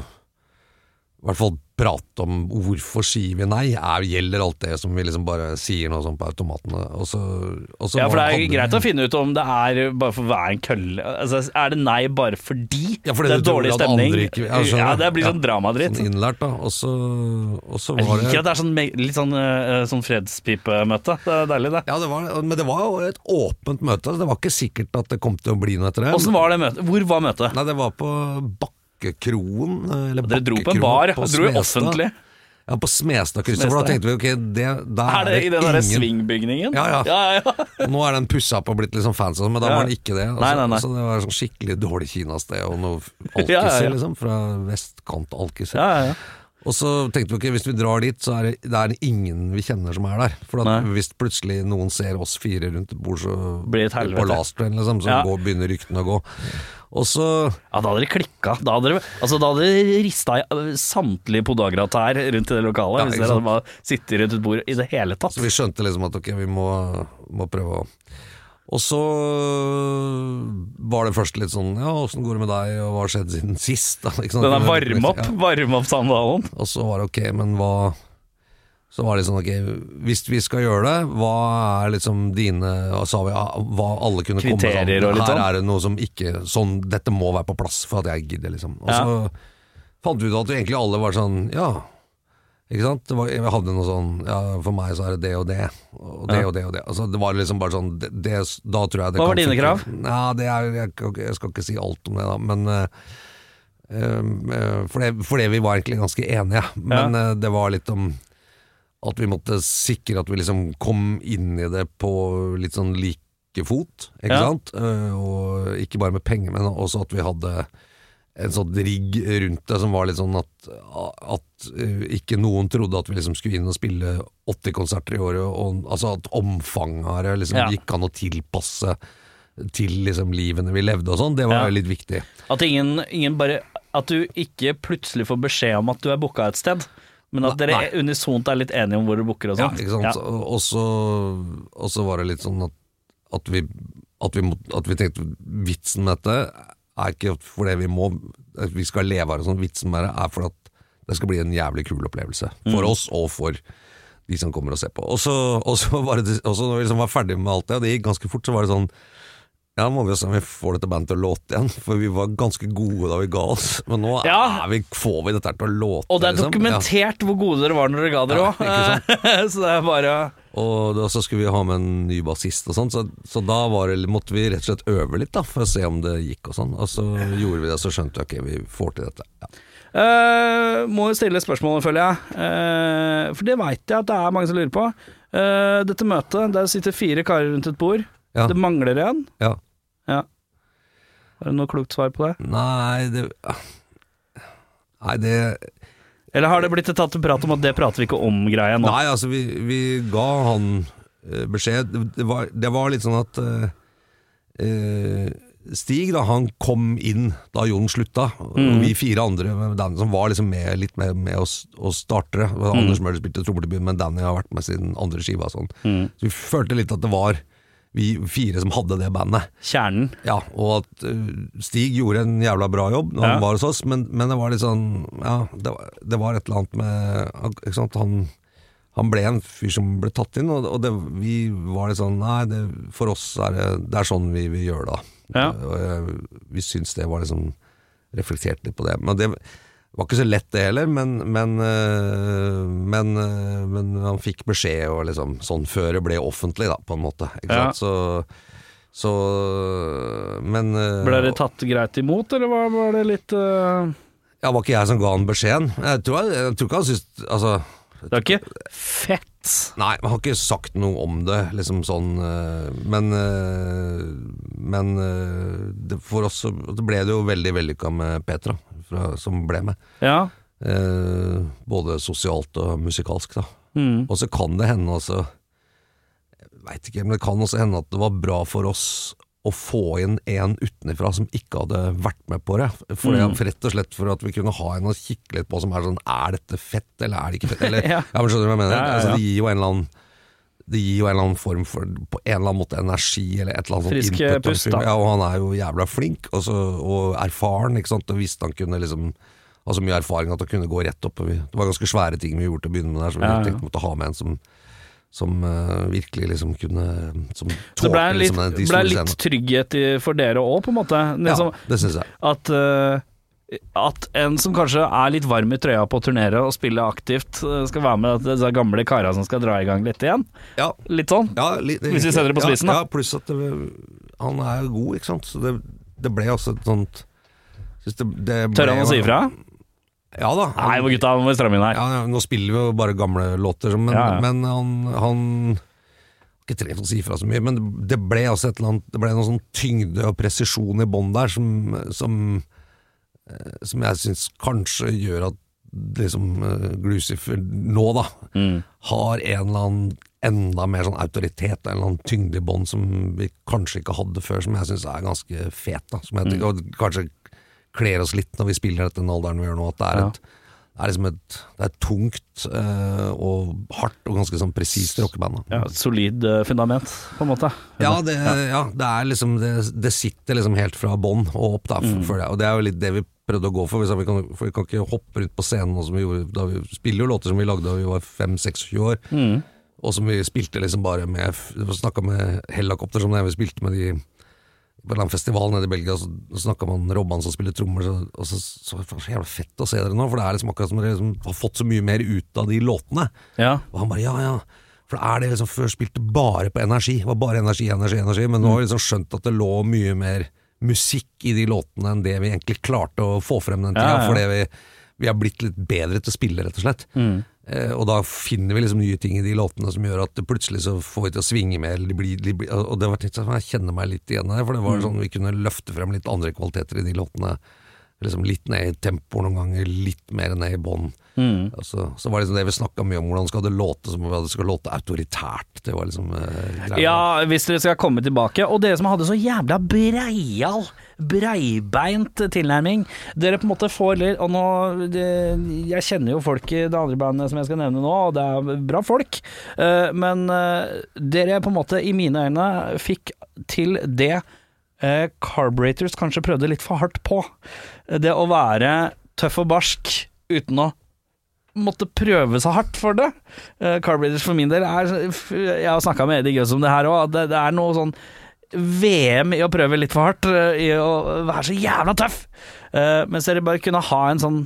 i hvert fall prate om hvorfor sier vi nei. Er, gjelder alt det som vi liksom bare sier noe sånn på automatene? Og så, og så Ja, for det er greit å finne ut om det er bare for å være en kølle. Altså, er det nei bare fordi Ja, for det er du tror dårlig stemning? ikke- ja, skjønner ja, det blir sånn Ja. dramadritt. Sånn innlært, da. Og så, og så Jeg liker det at det er sånn, litt sånn, eh, sånn fredspipemøte. Det er deilig, det. ja, det var, men det var jo et åpent møte. altså. Det var ikke sikkert at det kom til å bli noe etter det. Åssen var det møtet? Hvor var møtet? Nei, det var på Bakkekroen. eh, Eller Dere dro på en bar, på dro jo offentlig. Ja, på Smestadkrysset. Da tenkte vi ok, det, der Er det i den derre ingen swingbygningen? Ja, ja. ja, ja. Nå er den pussa opp og blitt litt sånn fancy, men da Ja. var den ikke det. Altså, Nei, nei, nei. Så det var sånn skikkelig dårlig kinasted og noe alkiser, liksom. Fra vestkant alkiser. ja, ja, ja. Og så tenkte vi ok, hvis vi drar dit, så er det, det er ingen vi kjenner som er der. For at hvis plutselig noen ser oss fire rundt et bord, så. På last train, liksom, så Ja. går, begynner ryktene å gå. Og så Ja, da hadde dere klikka. Da hadde dere, altså, da hadde dere rista i øh, samtlige podagrater rundt i det lokalet. Ja, hvis dere hadde bare sittet rundt et bord i det hele tatt. Så vi skjønte liksom at ok, vi må, må prøve å Og så var det først litt sånn ja, åssen går det med deg, og hva har skjedd siden sist? Da? Den er varme opp, Ja. varme opp samtalen. Og så var det ok, men hva Så var det sånn ok, hvis vi skal gjøre det, hva er liksom dine Og så sa vi hva alle kunne komme Kriterier og litt Her sånn. er det noe som ikke Sånn, dette må være på plass for at jeg gidder, liksom. Og Ja. så fant vi ut at egentlig alle var sånn ja. Ikke sant? Var, jeg hadde noe sånn Ja, for meg så er det det og det, og det Ja. og det og det. Altså, det var liksom bare sånn det, det, Da tror jeg det Hva var dine krav? Ja, det er, jeg, jeg skal ikke si alt om det, da, men uh, uh, for, det, for det vi var egentlig ganske enige. Men eh, det var litt om at vi måtte sikre at vi liksom kom inn i det på litt sånn like fot, ikke Ja. sant? Eh, og ikke bare med penger, men også at vi hadde en sånn rigg rundt det som var litt sånn at, at eh, ikke noen trodde at vi liksom skulle inn og spille 80 konserter i året, og, altså at omfanget av det liksom Ja. gikk an å tilpasse til liksom livene vi levde og sånn, det var Ja. litt viktig. At ingen, ingen bare At du ikke plutselig får beskjed om at du er booka et sted, men at dere nei. unisont er litt enige om hvor du booker og Ja, sånn. ikke sant? Ja. og, så, og så var det litt sånn at, at, vi, at, vi, at vi tenkte vitsen med dette er ikke fordi vi må at vi skal leve av det sånn, vitsen med det er for at det skal bli en jævlig kul opplevelse. For Mm. oss og for de som kommer og ser på. Og så, og så var det, og så når vi liksom var ferdig med alt det, og det gikk ganske fort, så var det sånn ja, må vi se om vi får dette bandet til å låte igjen, for vi var ganske gode da vi ga oss. Men nå Ja. er vi, får vi dette til å låte. Og det er liksom. Ja. dokumentert hvor gode dere var når dere ga dere Ja, òg. så det er bare Og da, så skulle vi ha med en ny bassist og sånn, så, så da var det, måtte vi rett og slett øve litt da, for å se om det gikk og sånn. Og så gjorde vi det, så skjønte vi ok, vi får til dette. Ja. Uh, Må jo stille spørsmålet, føler jeg. Uh, for det veit jeg at det er mange som lurer på. Uh, dette møtet, der sitter fire karer rundt et bord. Ja. Det mangler en. ja. Ja. Har du noe klokt svar på det? Nei, det Nei, det Eller har det blitt tatt en prat om at det prater vi ikke om greia nå? Nei, altså, vi, vi ga han eh, beskjed. Det, var, det var litt sånn at eh, eh, Stig da, han kom inn da Jon slutta, og vi fire andre Danny som var liksom med, litt med, med oss, oss startere. Mm. Anders Møller spilte trommer til byen, men Danny har vært med siden andre skiva. Sånn. Mm. Så vi følte litt at det var vi fire som hadde det bandet. Kjernen. Ja, og at uh, Stig gjorde en jævla bra jobb når Ja. han var hos oss, men, men det var litt sånn Ja, det var, det var et eller annet med Ikke sant, han han ble en fyr som ble tatt inn, og, og det, vi var litt sånn Nei, det, for oss er det, det er sånn vi vil gjøre det. da. Ja. Og jeg, vi syns det var liksom Reflekterte litt på det. Men det var ikke så lett, det heller. Men, men, øh, men, øh, men han fikk beskjed og liksom sånn før det ble offentlig, da, på en måte. Ja. Så, så Men øh, Ble det tatt greit imot, eller var, var det litt uh, Ja, var ikke jeg som ga han beskjeden? Jeg tror, jeg, jeg tror ikke han syntes Altså Det var ikke fett. Nei, man har ikke sagt noe om det, liksom sånn øh, Men øh, Men øh, det, for oss så ble det jo veldig vellykka med Petra, fra, som ble med. Ja. Eh, både sosialt og musikalsk, da. Mm. Og så kan det hende altså Jeg veit ikke, men det kan også hende at det var bra for oss å få inn en utenfra som ikke hadde vært med på det. For, Mm. Rett og slett for at vi kunne ha en å kikke litt på som er sånn Er dette fett, eller er det ikke fett? Eller, Ja. ja. men Skjønner du hva jeg mener? Ja, ja. Altså, det gir jo en eller annen det gir jo en eller annen form for På en eller annen måte energi, eller et eller annet Frisk input. pust. Ja, og han er jo jævla flink, og, så, og erfaren, ikke sant. Og visste han kunne liksom ha så mye erfaring at han kunne gå rett opp. Det var ganske svære ting vi gjorde til å begynne med der, så vi Ja, ja. tenkte måtte ha med en som som uh, virkelig liksom kunne Som Så det ble, tålte litt, liksom de ble litt trygghet i, for dere òg, på en måte. Liksom, Ja, det syns jeg. at, uh, at en som kanskje er litt varm i trøya på å turnere og spille aktivt, eh, skal være med disse gamle kara som skal dra i gang litt igjen. Ja, Litt sånn. ja, li- Hvis vi setter det på spissen, ja, da. Ja, pluss at det, han er jo god, ikke sant. Så det, det ble også et sånt synes det, det ble Tør han å si ifra? Ja da. Nei, må gutta, må vi stramme inn her. Ja, nå spiller vi jo bare gamle låter, men, Ja, ja. men han, han Ikke trengt å si fra så mye, men det ble også et eller annet Det ble noe sånn tyngde og presisjon i bånn der som, som, eh, som jeg syns kanskje gjør at liksom eh, Glucifer nå, da, Mm. har en eller annen enda mer sånn autoritet, en eller annen tyngde i bånd som vi kanskje ikke hadde før, som jeg syns er ganske fet. da Som jeg Mm. Og kanskje kler oss litt når vi spiller dette den alderen vi gjør nå, at det er Ja. et det er liksom et, det er tungt eh, og hardt og ganske sånn presist rockeband. Ja, et solid eh, fundament, på en måte. Ja, det, ja, det er liksom Det, det sitter liksom helt fra bånn og opp, da, Mm. for det. Og det er jo litt det vi prøvde å gå for. Vi kan, for vi kan ikke hoppe rundt på scenen nå som vi gjorde da vi spiller jo låter som vi lagde da vi var 5-26 år. Mm. Og som vi spilte liksom bare med Snakka med Hellacopter, som det er vi spilte med de på en festival nede i Belgia, så snakka man Robban som spiller trommer, så, og så, så det så jævla fett å se dere nå, for det er liksom akkurat som dere liksom har fått så mye mer ut av de låtene. Ja. Og han bare ja, ja. For er det liksom Før spilte bare på energi. Det var bare energi, energi, energi. Men nå har vi liksom skjønt at det lå mye mer musikk i de låtene enn det vi egentlig klarte å få frem den tida. Ja, ja. Fordi vi, vi har blitt litt bedre til å spille, rett og slett. Eh, og da finner vi liksom nye ting i de låtene som gjør at det plutselig så får vi til å svinge mer. Eller de blir, de blir, og det var litt sånn, jeg kjenner meg litt igjen her, for det var sånn vi kunne løfte frem litt andre kvaliteter i de låtene. Liksom litt ned i tempo noen ganger, litt mer ned i bånn. Mm. Altså, Så, så var det liksom det vi snakka mye om, hvordan skal det låte som det skal låte autoritært. Det var liksom eh. Ja, hvis dere skal komme tilbake. Og dere som hadde så jævla breial, breibeint tilnærming. Dere på en måte får litt Og nå Jeg kjenner jo folk i det andre bandet som jeg skal nevne nå, og det er bra folk. Eh, men eh, dere på en måte, i mine øyne, fikk til det eh, Carburetors kanskje prøvde litt for hardt på. Det å være tøff og barsk uten å måtte prøve seg hardt for det. Carburetors for min del er Jeg har snakka med Eddie Gøs om det her òg, det, det er noe sånn VM i å prøve litt for hardt, eh, i å være så jævla tøff. Uh, mens dere bare kunne ha en sånn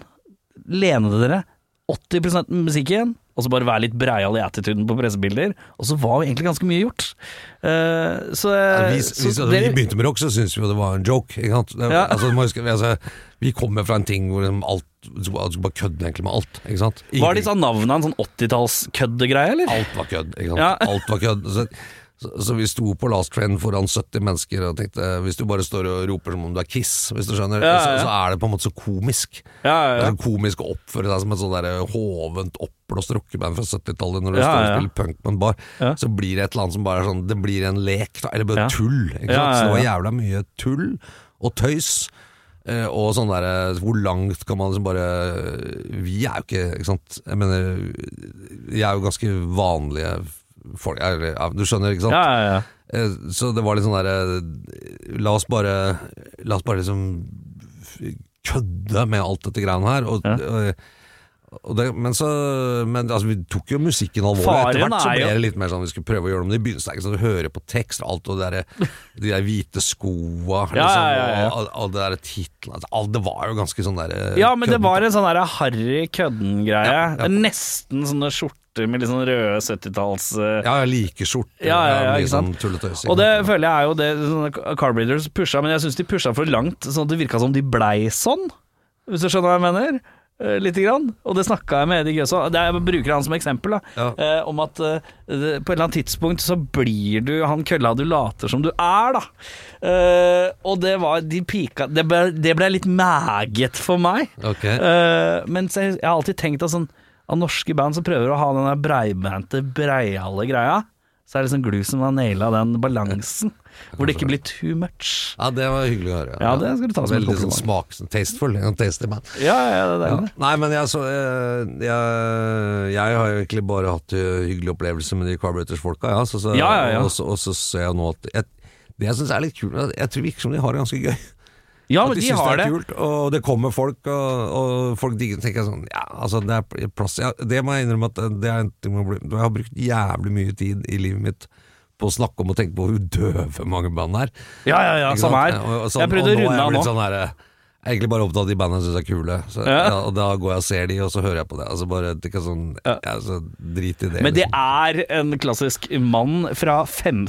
Lene dere 80% musikken, og så bare være litt breial i attituden på pressebilder. Og så var jo egentlig ganske mye gjort. Eh, så, Ja, vi, så vi, dere, vi begynte med rock, så syntes vi jo det var en joke. Ikke sant? Ja. altså, huske, vi, altså, vi kommer fra en ting hvor liksom alt Du skulle bare kødde egentlig med alt. Ikke sant? Var disse navnene en sånn 80-talls-køddegreie, eller? Alt var kødd. Ikke sant? Ja. Alt var kødd. Så, Så, så vi sto på Last Train foran 70 mennesker og tenkte Hvis du bare står og roper som om du er Kiss, hvis du skjønner, Ja, ja, Så, ja. så er det på en måte så komisk. Ja, ja, Det er så komisk å oppføre seg som et sånn hovent, oppblåst rockeband fra 70-tallet når du står og spiller punk på en bar. Så blir det et eller annet som bare er sånn Det blir en lek, da, eller bare tull. Så det var jævla mye tull og tøys. eh, Og sånn derre Hvor langt kan man liksom bare Vi er jo ikke Ikke sant Jeg mener Vi er jo ganske vanlige folk ja, Du skjønner, ikke sant? ja, ja. Eh, Så det var litt sånn derre La oss bare La oss bare liksom kødde med alt dette greiene her. Og, og, og det, men så Men altså, vi tok jo musikken alvorlig. Etter hvert så ble det litt mer sånn vi skulle prøve å gjøre det. Men i begynnelsen er ikke sånn du hører på tekst og alt, og der, de der hvite skoa liksom, og all det der titlene altså, Det var jo ganske sånn der Ja, men det var en sånn der harry kødden-greie. Nesten sånne skjorter med litt sånn røde 70-talls... eh, Ja, jeg liker skjorter. Ja, ja, ja, ikke sant? sånn. Og det føler jeg er jo det sånn, Carbreeders pusha, men jeg syns de pusha for langt, sånn at det virka som de blei sånn. Hvis du skjønner hva jeg mener? Eh, Lite grann. Og det snakka jeg med Eddie Gøsa er- Jeg bruker han som eksempel, da. Eh, om at eh, på et eller annet tidspunkt så blir du han kølla du later som du er, da. Eh, og det var De pika Det ble, det ble litt mæget for meg. Okay. Uh, men jeg, jeg har alltid tenkt at sånn Av norske band som prøver å ha den der breibente, breiale greia, så er det sånn Glue som har naila den balansen. Hvor det ikke blir too much. Ja, det var hyggelig å høre. Ja, det skal du ta som Veldig sånn smak, tasteful. Tasty man. Ja, ja, det er Ja. Nei, men jeg, så, jeg, jeg, jeg har egentlig bare hatt hyggelig hyggelige opplevelser med de Carburetors-folka, ja, så, så, Ja, ja, ja. Og, så, og så ser jeg nå at jeg, Det jeg syns er litt kult, jeg tror det virker som de har det ganske gøy. Ja, men de syns har det det. er kult, og det kommer folk, og, og folk digger tenker sånn Ja, altså, det er plass ja, Det må jeg innrømme at det er en ting man blir Jeg har brukt jævlig mye tid i livet mitt på å snakke om og tenke på hvor døve mange band er. Ja, ja, ja, samme her. Og- og sånn- Jeg prøvde å runde av nå. Sånn her, jeg er egentlig bare opptatt av de bandene jeg syns er kule. Så, Ja. ja, og Da går jeg og ser de, og så hører jeg på det. Altså bare, det sånn, Ja. ja, så Drit i det. Men det liksom. er en klassisk mann fra 15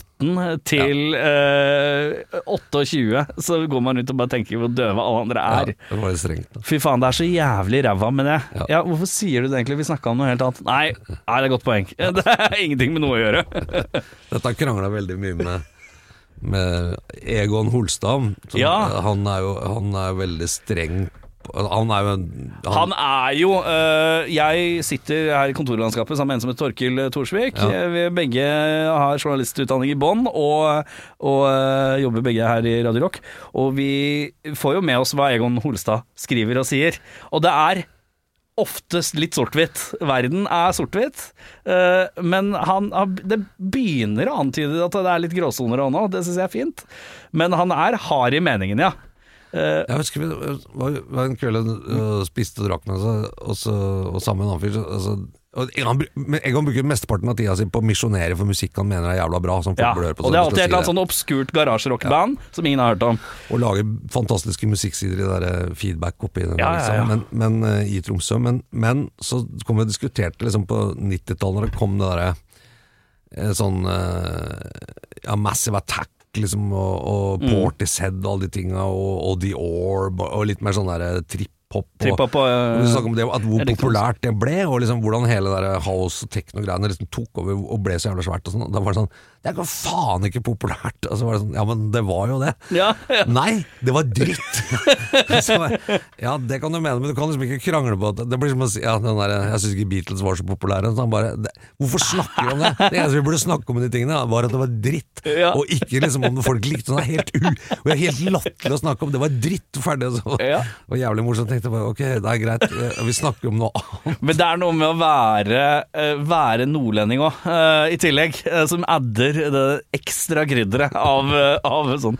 til eh, 28, så går man rundt og bare tenker hvor døve alle andre er. ja, det var strengt. Da. Fy faen, det er så jævlig ræva med det. Ja. Ja. Hvorfor sier du det egentlig? Vi snakka om noe helt annet. Nei, nei, det er et godt poeng. Det er ingenting med noe å gjøre. Dette krangla veldig mye med med Egon Holstad. Ja. Han er jo han er veldig streng Han er jo en Han er jo øh, Jeg sitter her i kontorlandskapet sammen med en som heter Torkil Thorsvik. Ja. Vi begge har journalistutdanning i bånn og, og øh, jobber begge her i Radio Rock. Og vi får jo med oss hva Egon Holstad skriver og sier. Og det er oftest litt sort-hvitt. Verden er sort-hvitt, øh, men han, det begynner å antyde at det er litt gråsoner òg nå. Det syns jeg er fint. Men han er hard i meningen, ja. Eh, Jeg husker vi var, en kveld og spiste og drakk med oss, og, og sammen med en annen fyr. Altså, men Egon bruker mesteparten av tida si på å misjonere for musikk han mener er jævla bra. Som Ja, blør på og det er alltid et eller annet sånn obskurt garasjerockband som ingen har hørt om. Og lage fantastiske musikksider i der eh, feedback oppi den Ja, ja, liksom. ja. Men, men eh, i Tromsø. Men, men så kom vi og diskuterte liksom på 90-tallet, når det kom det derre eh, sånn ja, Massive Attack. Liksom, og, og Mm. Portishead og alle de tinga, og, og The Orb, og litt mer sånn derre trip-hop. på og vi snakket om det, at Hvor populært det ble, og liksom hvordan hele der house- og techno-greiene liksom tok over og ble så jævla svært. Og sånn. Da var det sånn Det er jo faen ikke populært! Og så var det sånn Ja, men det var jo det. Ja, ja. Nei, det var dritt! så, ja, det kan du mene, men du kan liksom ikke krangle på at Det blir som å si ja, den der, Jeg syns ikke Beatles var så populære. Så han bare, det, hvorfor snakker vi om det? Det eneste vi burde snakke om i de tingene, var at det var dritt. Ja. Og ikke liksom om folk likte det. Det helt u... Og det er helt latterlig å snakke om. Det var dritt, ferdig. Så. Ja. Og jævlig morsomt. Tenkte bare ok, det er greit, eh, vi snakker om noe annet. Men det er noe med å være, eh, være nordlending òg, i tillegg, eh, som adder det ekstra krydderet av, av sånn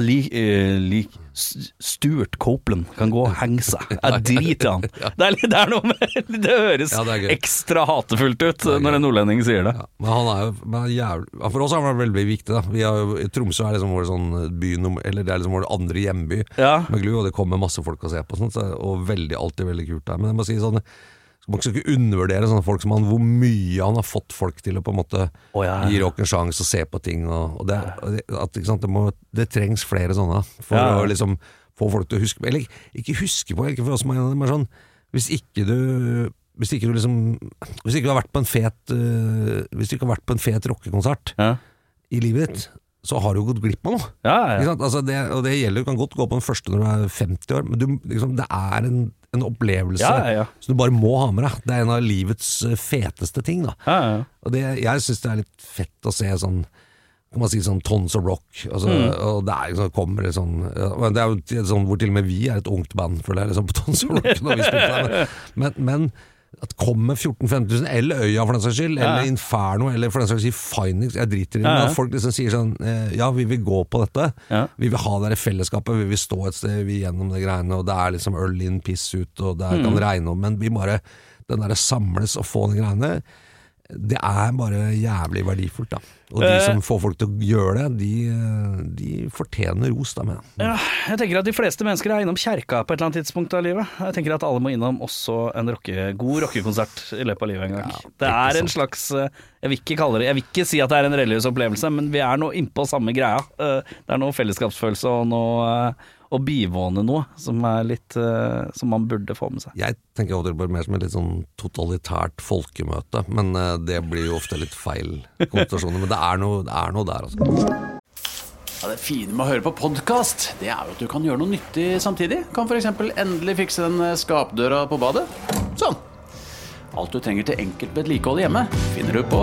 lik, eh, lik Stuart Copeland kan gå og henge seg. Jeg driter i han. Det er, det er noe med Det høres Ja, det er ekstra hatefullt ut når en nordlending sier det. Ja, men han er jo er jævlig, For oss har han veldig viktig. da Vi har Tromsø er liksom vår sånn by Eller det er liksom vår andre hjemby Ja. med Glu, og det kommer masse folk og ser på, sånt, så, og veldig, alltid veldig kult der. Men jeg må si sånn man skal ikke undervurdere sånne folk som han, hvor mye han har fått folk til å på en måte oh, ja, ja. gi rock en sjanse og se på ting. Og, og det, at, det, må, det trengs flere sånne for Ja, å liksom få folk til å huske Eller ikke huske på, ikke for oss, men sånn Hvis ikke du hvis ikke du liksom Hvis ikke du har vært på en fet uh, Hvis du ikke har vært på en fet rockekonsert i livet ditt, så har du gått glipp av noe. Ja, Ikke ja. Altså det, og det gjelder, du kan godt gå på den første når du er 50 år, men du, liksom, det er en, en opplevelse Ja, som du bare må ha med deg. Det er en av livets eh, feteste ting. Da. ja, ja. Og det, jeg syns det er litt fett å se sånn kan man si sånn Tons of Rock, altså, Mm. og det er liksom, kommer det sånn Det er jo sånn hvor til og med vi er et ungt band, føler jeg, liksom, på Tons of Rock når vi. Men, men, men at kommer 14 000-15 000, eller Øya for den saks skyld, Ja. eller Inferno, eller for den saks skyld Finix, jeg driter i det, Ja, ja. folk liksom sier sånn eh, Ja, vi vil gå på dette. Vi vil ha det der fellesskapet, vi vil stå et sted vi gjennom det greiene, og det er liksom øl inn, piss ut, og det er, Mm. kan regne om, men vi bare Den derre samles og få de greiene, det er bare jævlig verdifullt, da. Og de Eh. som får folk til å gjøre det, de, de fortjener ros, da, mener jeg. Ja, jeg tenker at de fleste mennesker er innom kjerka på et eller annet tidspunkt av livet. Jeg tenker at alle må innom også en rocke, god rockekonsert i løpet av livet en gang. det er en slags eh, Jeg vil ikke kalle det Jeg vil ikke si at det er en religiøs opplevelse, men vi er nå innpå samme greia. Eh, Det er noe fellesskapsfølelse og noe å bivåne noe som er litt eh, Som man burde få med seg. Jeg tenker Odderborg mer som et litt sånn totalitært folkemøte, men eh, det blir jo ofte litt feil konsentrasjoner. Men det er noe, det er noe der, altså. Ja, det fine med å høre på podkast, det er jo at du kan gjøre noe nyttig samtidig. Kan f.eks. endelig fikse den eh, skapdøra på badet. Sånn. Alt du trenger til enkelt vedlikehold hjemme, finner du på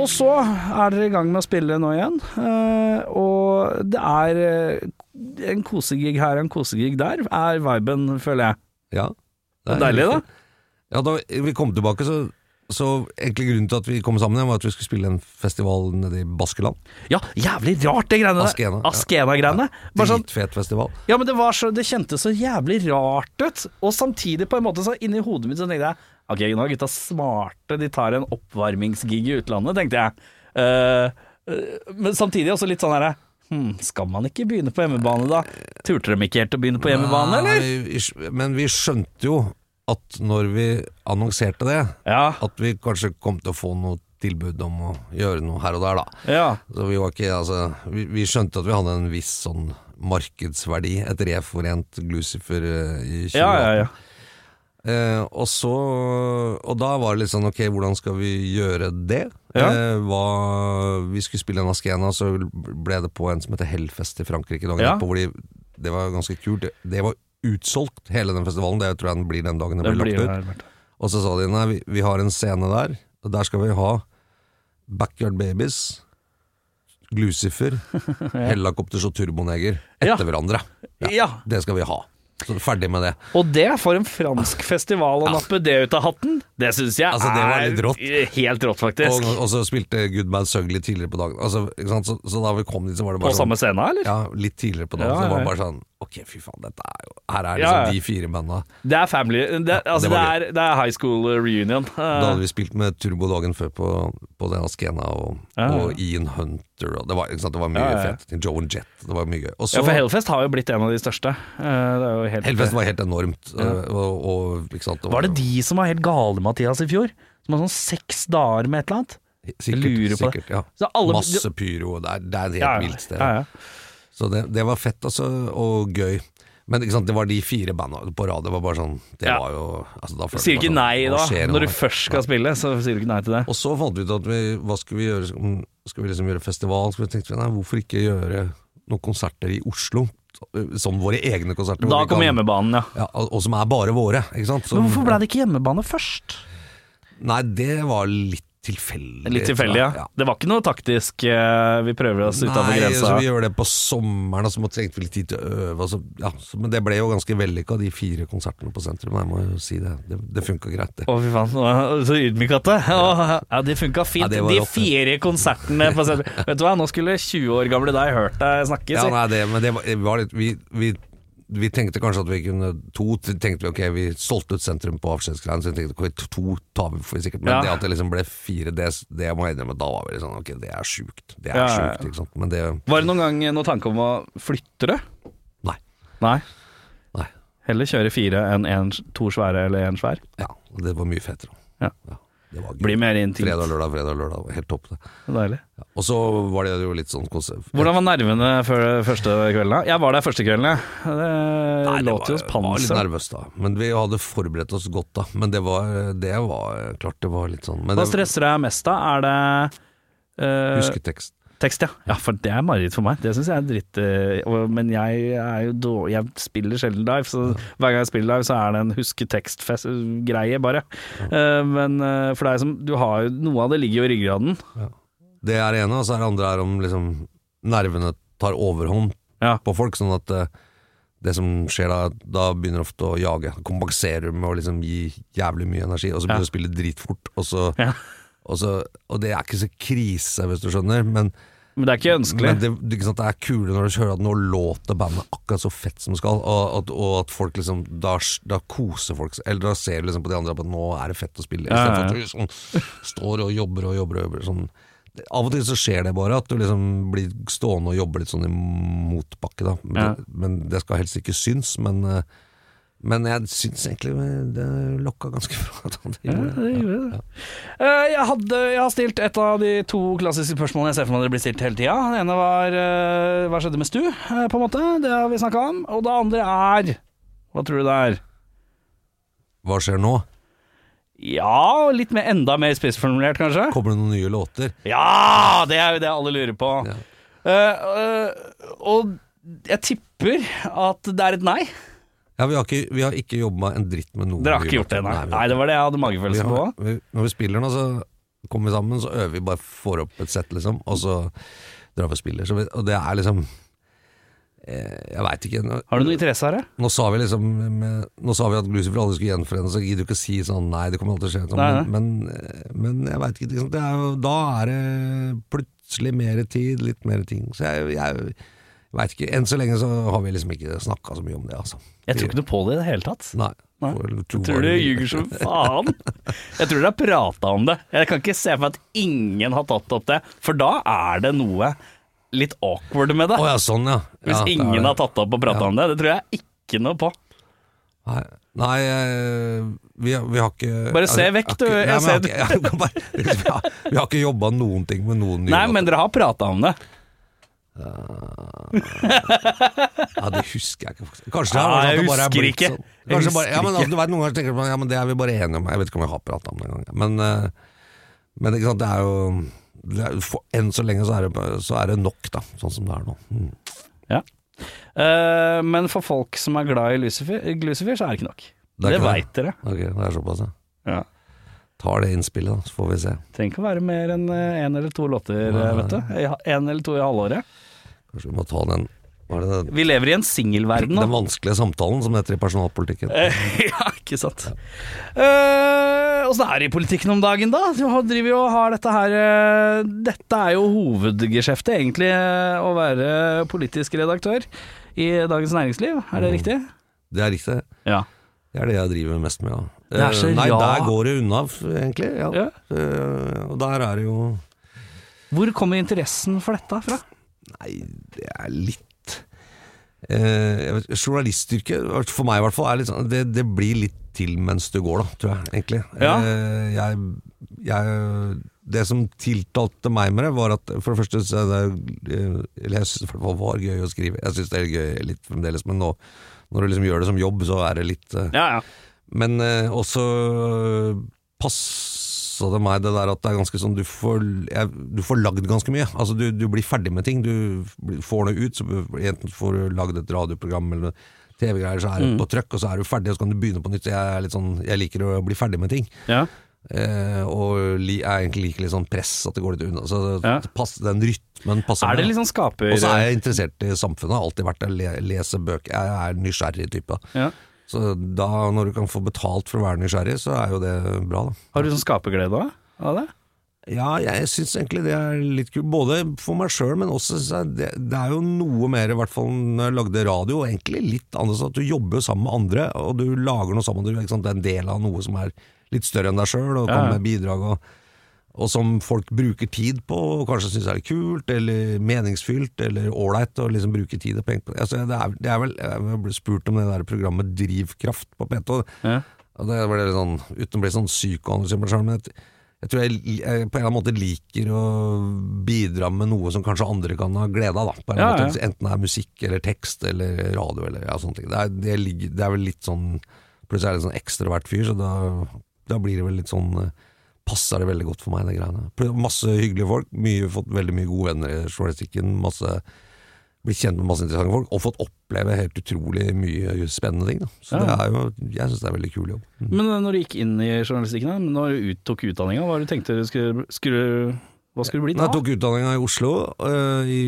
Og så er dere i gang med å spille nå igjen, eh, og det er eh, en kosegig her og en kosegig der, er viben, føler jeg. Ja. Det er deilig, da. Ja, da vi kom tilbake, så, så egentlig grunnen til at vi kom sammen var at vi skulle spille en festival nede i Baskeland. Ja, jævlig rart det greiene. Askena. Askena-greiene. Ja. ja. Dritfet festival. Ja, men det, var så, det kjentes så jævlig rart ut. Og samtidig, på en måte, så inni hodet mitt så tenkte jeg Ok, nå er gutta smarte, de tar en oppvarmingsgig i utlandet, tenkte jeg. Uh, men samtidig også litt sånn herre hm, Skal man ikke begynne på hjemmebane, da? Turte de ikke helt å begynne på hjemmebane, eller? Nei, Men vi skjønte jo at når vi annonserte det, Ja. at vi kanskje kom til å få noe tilbud om å gjøre noe her og der, da. Ja. Så vi var ikke, altså Vi, vi skjønte at vi hadde en viss sånn markedsverdi, et reforent Glucifer eh, i 2018. Ja, ja, ja. Eh, og så Og da var det litt sånn ok, hvordan skal vi gjøre det? Ja. Eh, hva, vi skulle spille en Askena, så ble det på en som heter Hellfest i Frankrike dagen Ja. etterpå, hvor de, det var ganske kult. Det, det var utsolgt, hele den festivalen. Det tror jeg den blir den dagen den Det blir lagt ut. Og så sa de nei, vi, vi har en scene der, og der skal vi ha Backyard Babies, Glucifer, Hellakopters og Turboneger etter Ja. hverandre. Ja. Det skal vi ha. Så ferdig med det. Og det, for en fransk festival å nappe det ut av hatten, det syns jeg Altså, det var er litt rått. helt rått, faktisk. Og, og så spilte Goodman Sugly tidligere på dagen. Altså? Så, så da vi kom dit, så var det på sånn samme scene, eller? Ja, litt tidligere på dagen. Ja, Så det var bare sånn Ok, fy faen, dette er jo Her er liksom ja. de fire banda. Det er family det, altså, det det, er, det er high school reunion. Da hadde vi spilt med Turbo dagen før på, på den Askena og, Ja, ja. og Ian Hunter og Det var, ikke sant? Det var mye Ja, fett. Joe and Jet. Det var mye gøy. Også, ja, for Hellfest har jo blitt en av de største. Eh, Det er jo helt, Hellfest var helt enormt. Og, og, ikke sant? Var det de som var helt gale, Mathias, i fjor? Som var sånn seks dager med et eller annet? Sikkert. Sikkert ja. Så alle- Masse pyro. Det er, det er et helt Ja, ja. vilt sted. Ja, ja. Så det, det var fett altså, og gøy. Men sant, det var de fire banda på rad. Det var bare sånn Det Ja. var jo altså, da Sier du ikke nei sånn, da, når du først skal spille, så sier du ikke nei til det. Og så fant vi ut at vi, hva skal vi gjøre? Skal- vi liksom gjøre festival? Så vi tenkte vi, nei, hvorfor ikke gjøre noen konserter i Oslo? Som våre egne konserter. Da kommer kan- hjemmebanen, ja. Ja, og som er bare våre. Ikke sant? Som- Men hvorfor ble det ikke hjemmebane først? Nei, det var litt tilfeldig. Litt tilfeldig, ja. ja. Det var ikke noe taktisk uh, vi prøver oss utafor grensa. Nei, vi gjør det på sommeren, og så måtte trengte vi litt tid til å øve. Altså, ja, så, men det ble jo ganske vellykka, de fire konsertene på sentrum. Jeg må jo si det. Det, det funka greit, det. Å, fy faen. Så ydmyk det. Å, Ja, det funka fint. Ja, det De rått, fire konsertene på sentrum. Vet du hva, nå skulle 20 år gamle deg hørt deg snakke. Ja, nei, det, men det var, det var litt vi, vi vi tenkte kanskje at vi kunne To tenkte vi ok, vi solgte ut sentrum på avskjedsgreiene, så vi tenkte ok, to tar vi for sikkert. Men Ja. det at det liksom ble fire, det, det må jeg innrømme, da var vi litt sånn ok, det er sjukt. Det er Ja, ja, ja. sjukt, ikke sant. Men det Var det noen gang noen tanke om å flytte det? Nei. Nei. Nei. Heller kjøre fire enn en, to svære eller én svær. Ja, det var mye fetere. Ja. gøy. Blir mer intimt. Fredag, lørdag, fredag, lørdag. Helt topp, det. Deilig. Ja. Og så var det jo litt sånn konsept. Hvordan var nervene før første kvelden? da? Jeg var der første kvelden, jeg. Det Nei, låt jo var, var litt nervøs da. Men vi hadde forberedt oss godt da. Men det var, det var klart det var litt sånn. Men Hva det, stresser deg mest da? Er det uh, husketekst. Tekst, ja. Ja, for det er mareritt for meg. Det syns jeg er dritt. eh, Men jeg er jo dårlig Jeg spiller sjelden live, så hver gang jeg spiller live, så er det en huske-tekst-greie, bare. Eh, men eh, for deg som Du har jo Noe av det ligger jo i ryggraden. Det er det ene, og så er det andre er om liksom nervene tar overhånd Ja. på folk, sånn at det som skjer da, da begynner ofte å jage. Kompenserer med å liksom gi jævlig mye energi, og så begynner Ja. du å spille dritfort, og så, Ja. og så Og det er ikke så krise, hvis du skjønner, men Men det er ikke ønskelig. Men det, ikke sant, det er kule når du hører at nå låter bandet akkurat så fett som det skal, og, at- og at folk liksom da, da koser folk eller da ser du liksom på de andre at nå er det fett å spille, Ja, ja, istedenfor at du sånn, står og jobber og jobber og jobber. Sånn. Det- Av og til så skjer det bare, at du liksom blir stående og jobbe litt sånn i motbakke, da. Men, Ja. det, men det skal helst ikke synes, men eh, men jeg syns egentlig det lokka ganske bra. Ja, det gjorde det. Eh, jeg, hadde, jeg har stilt et av de to klassiske spørsmålene jeg ser for meg det blir stilt hele tida. Det ene var eh, hva skjedde med Stu, eh, på en måte. Det har vi snakka om. Og det andre er Hva tror du det er? Hva skjer nå? Ja, litt mer, enda mer spissformulert, kanskje? Kommer det noen nye låter? Ja! Det er jo det alle lurer på. Ja. Uh, uh, og jeg tipper at det er et nei. Ja, vi har ikke, vi har ikke jobba en dritt med noen Dere har ikke gjort det, nei. nei? Nei, det var det jeg hadde magefølelse på. vi, når vi spiller nå, så kommer vi sammen, så øver vi bare får opp et sett, liksom, og så drar vi og spiller. Så vi, og det er liksom eh, Jeg veit ikke. Nå, Har du noe interesse av det? nå sa vi liksom med, Nå sa vi at Lucifer aldri skulle gjenforenes, så gidder du ikke å si sånn nei, det kommer alltid til å skje. Sånn, Nei, men, men, men jeg veit ikke. Liksom, det er jo, da er det plutselig mer tid, litt mer ting. Så jeg, jeg, veit ikke. Enn så lenge så har vi liksom ikke snakka så mye om det, altså. Jeg tror ikke noe på det i det hele tatt. Nei. Nei. Jeg tror du ljuger som faen. Jeg tror dere har prata om det. Jeg kan ikke se for meg at ingen har tatt opp det, for da er det noe litt awkward med det. Oh, ja, sånn ja. Hvis ja, er ingen det. har tatt opp og prata Ja. om det. Det tror jeg ikke noe på. Nei, nei eh, vi, har- vi har ikke Bare se vekk, du. vi har- ikke jobba noen ting med noen nye Nei, men dere har prata om det. Ja, det husker jeg ikke. faktisk. Kanskje det, Ja, er, jeg at det bare er husker blitt ikke. Sånn. Jeg Kanskje bare, ja, men, altså, du vet, Noen ganger tenker man ja, men det er vi bare enige om. Jeg vet ikke om jeg har prata om det engang. Men, eh, men ikke sant, det er jo det er, for, Enn så lenge så er, det, så er det nok, da. Sånn som det er nå. Mm. Ja. Uh, men for folk som er glad i Lucifer, Lucifer så er det ikke nok. Det Det, veit dere. Ok, det er såpass, ja. Ja. Tar det innspillet, da, så får vi se. Trenger ikke å være mer enn én en eller to låter, Nei. eh, vet du. Én eller to i halvåret. Kanskje vi må ta den det, Vi lever i en singelverden nå. den vanskelige samtalen, som det heter i personalpolitikken. Eh, ja, ikke sant. Eh, Åssen er det i politikken om dagen, da? Driver jo og har dette her uh, Dette er jo hovedgeskjeftet, egentlig, uh, å være politisk redaktør i Dagens Næringsliv. Er det Mm. riktig? Det er riktig. Ja. Det er det jeg driver mest med, ja. Eh, Nei, ja. der går det unna, egentlig. Ja. Ja. Eh, Og der er det jo Hvor kommer interessen for dette fra? Nei, det er litt eh, Journalistyrket, for meg i hvert fall, er litt sånn det, det blir litt til mens du går, da, tror jeg, egentlig. Ja. Eh, jeg, jeg Det som tiltalte meg med det, var at for det første så det eh, Eller jeg syns det var gøy å skrive. Jeg syns det er gøy litt fremdeles, men nå når du liksom gjør det som jobb, så er det litt eh, Ja, ja. Men eh, også passa det meg det der at det er ganske sånn Du får, jeg, du får lagd ganske mye. Altså du, du blir ferdig med ting. Du får noe ut, så enten får du lagd et radioprogram eller TV-greier, så er det på trøkk, og så er du ferdig, og så kan du begynne på nytt. Jeg, er sånn, jeg liker å bli ferdig med ting. ja. Eh, og jeg egentlig liker litt sånn press, at det går litt unna. Så Ja. pass, den rytmen passer Er det meg. litt sånn skaper... Og så er jeg interessert i samfunnet, har alltid vært det. Le, lese bøker. Jeg er nysgjerrig type. ja. Så da, når du kan få betalt for å være nysgjerrig, så er jo det bra, da. Har du sånn skaperglede av det? Ja, jeg syns egentlig det er litt kult. Både for meg sjøl, men også det, det er jo noe mer, i hvert fall når jeg lagde radio, og egentlig litt annerledes at du jobber jo sammen med andre, og du lager noe sammen. Du er en del av noe som er litt større enn deg sjøl, og Ja, ja. kommer med bidrag. og og som folk bruker tid på, og kanskje syns er kult, eller meningsfylt, eller ålreit å liksom bruke tid og penger på. Altså, det, er, det er vel, Jeg ble spurt om det der programmet Drivkraft på P2. Ja. Og det ble litt sånn, uten å bli sånn psykoanalyse, men jeg, jeg tror jeg, jeg på en eller annen måte liker å bidra med noe som kanskje andre kan ha glede av. Da, på en Ja, måte, ja. Enten det er musikk eller tekst eller radio eller ja, sånne ting. Det er, det, ligger, det er vel litt sånn Plutselig er jeg litt sånn ekstrovert fyr, så da, da blir det vel litt sånn eh, Passer det veldig godt for meg, det greiene. Masse hyggelige folk, mye, fått veldig mye gode venner i journalistikken. Masse blitt kjent med masse interessante folk, og fått oppleve helt utrolig mye spennende ting. Da. Så Ja. det er jo, jeg syns det er veldig kul jobb. Mm. Men når du gikk inn i journalistikken, når du tok utdanninga, hva var det du tenkte du skulle, skulle Hva skulle du bli da? Jeg tok utdanninga i Oslo. øh, i,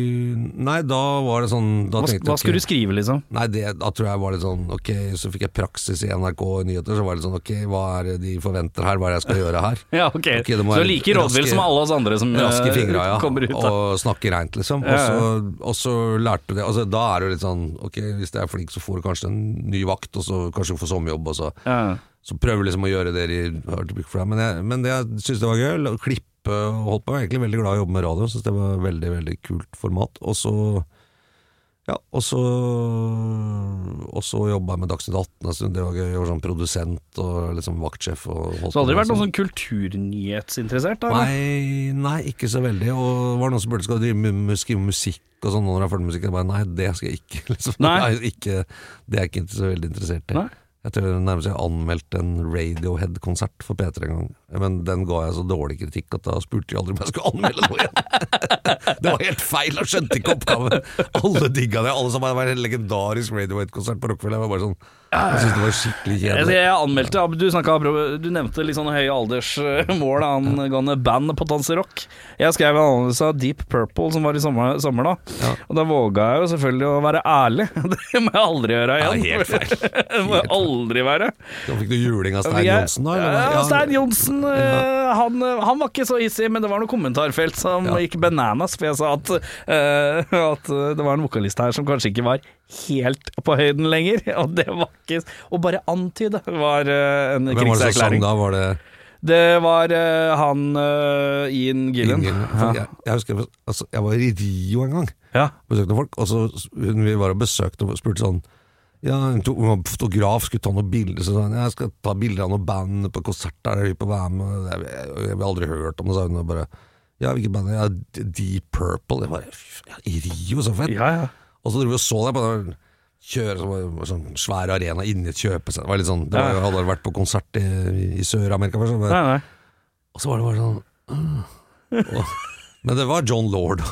nei, da var det sånn da Hva, tenkte hva skulle du skrive, liksom? Nei, det, da tror jeg var litt sånn Ok, så fikk jeg praksis i NRK Nyheter, så var det sånn Ok, hva er det de forventer her? Hva er det jeg skal gjøre her? Ja, ok. okay Så være like rådvill som alle oss andre som Raske eh, fingra, ja. kommer ut av Og snakke reint, liksom. Ja, Og så, og så lærte du det altså, Da er det jo litt sånn Ok, hvis jeg er flink, så får du kanskje en ny vakt, og så kanskje du får sommerjobb, og så ja. så prøver liksom å gjøre det i hard to pick for deg. Men jeg, men det jeg syns det var gøy, å klippe og holdt på. Jeg var egentlig veldig glad i å jobbe med radio, syns det var veldig veldig kult format. Og så ja, og så Og så jobba jeg med Dagsnytt 18 en stund, det var gøy. Jeg var sånn produsent og liksom vaktsjef. Og Så aldri vært noen sånn kulturnyhetsinteressert? da? Nei, nei, ikke så veldig. Og det var noen som spurte skal du drive med musikk og sånn når er ferdig med musikk. Jeg bare nei, det skal jeg ikke. Liksom. Nei. ikke, det er jeg ikke så veldig interessert i. Nei. Jeg tror nærmest jeg anmeldte en Radiohead-konsert for P3 en gang, men den ga jeg så dårlig kritikk at da spurte de aldri om jeg skulle anmelde noe igjen. det var helt feil, jeg skjønte ikke oppgaven. Alle digga det, alle som hadde vært en legendarisk Radiohead-konsert på Rockefeller. Jeg var bare sånn, jeg syns det var skikkelig kjedelig. jeg anmeldte Du, snakket, du nevnte litt sånn høye aldersmål angående band på Danserock. Jeg skrev en anmeldelse av Deep Purple som var i sommer, sommer da. Ja. Og da våga jeg jo selvfølgelig å være ærlig. Det må jeg aldri gjøre igjen. Ja, helt feil. det må jeg aldri være. Da fikk du juling av Stein Johnsen, da? eller? Ja, Stein Johnsen eh, han, han var ikke så hissig, men det var noe kommentarfelt som Ja. gikk bananas. For jeg sa at, eh, at det var en vokalist her som kanskje ikke var helt på høyden lenger. Og det var ikke Å bare antyde var en krigserklæring. Hvem var det som sang da? Var det Det var eh, han uh, Ian Gillen. Ingen, for jeg, jeg husker altså, Jeg var i Rio en gang, Ja. besøkte folk, og så hun vi var og besøkte og spurte sånn ja, hun, tok, hun var fotograf, skulle ta noen bilder. Så sa hun jeg skal ta bilder av noen band på konsert der, er du på være med? Jeg, jeg, jeg har aldri hørt om det, sa hun. Og bare, ja, hvilket band? Ja, Deep Purple. Jeg bare, ja, I Rio, så fett! ja, ja. Og så dro vi og så deg på den kjøre sånn svær arena inni et kjøpesenter. Det var litt sånn, det var, hadde vært på konsert i, i Sør-Amerika først. Nei, nei. og så var det bare sånn. Og- Men det var John Lord.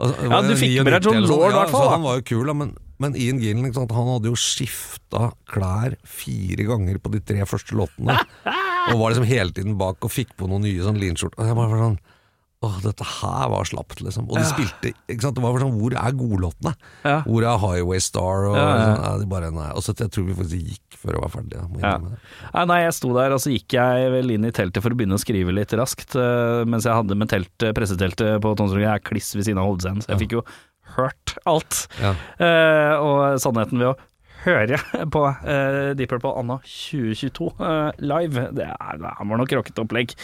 Altså, Ja, du fikk med deg John sånn. Lord, i hvert fall. Han var jo kul, da, men, men Ian Gillen han hadde jo skifta klær fire ganger på de tre første låtene. og var liksom hele tiden bak og fikk på noen nye sånn linskjorter. Og jeg bare var sånn Åh, dette her var slapt, liksom. Og de spilte ikke sant? Det var sånn Hvor er godlåtene? Ja. Hvor er Highway Star? Og Ja, ja. sånn, ja, bare, nei. Og så jeg tror vi faktisk gikk før jeg var ferdig. Jeg Ja. Nei, jeg sto der, og så gikk jeg vel inn i teltet for å begynne å skrive litt raskt, eh, mens jeg hadde med telt, presseteltet på Tonsrud. Jeg er kliss ved siden av hovedscenen, så jeg fikk jo hørt alt. Ja. Uh, og sannheten ved å høre på uh, Deep Purple Anna 2022 uh, live, det, er, det var nok rockete opplegg.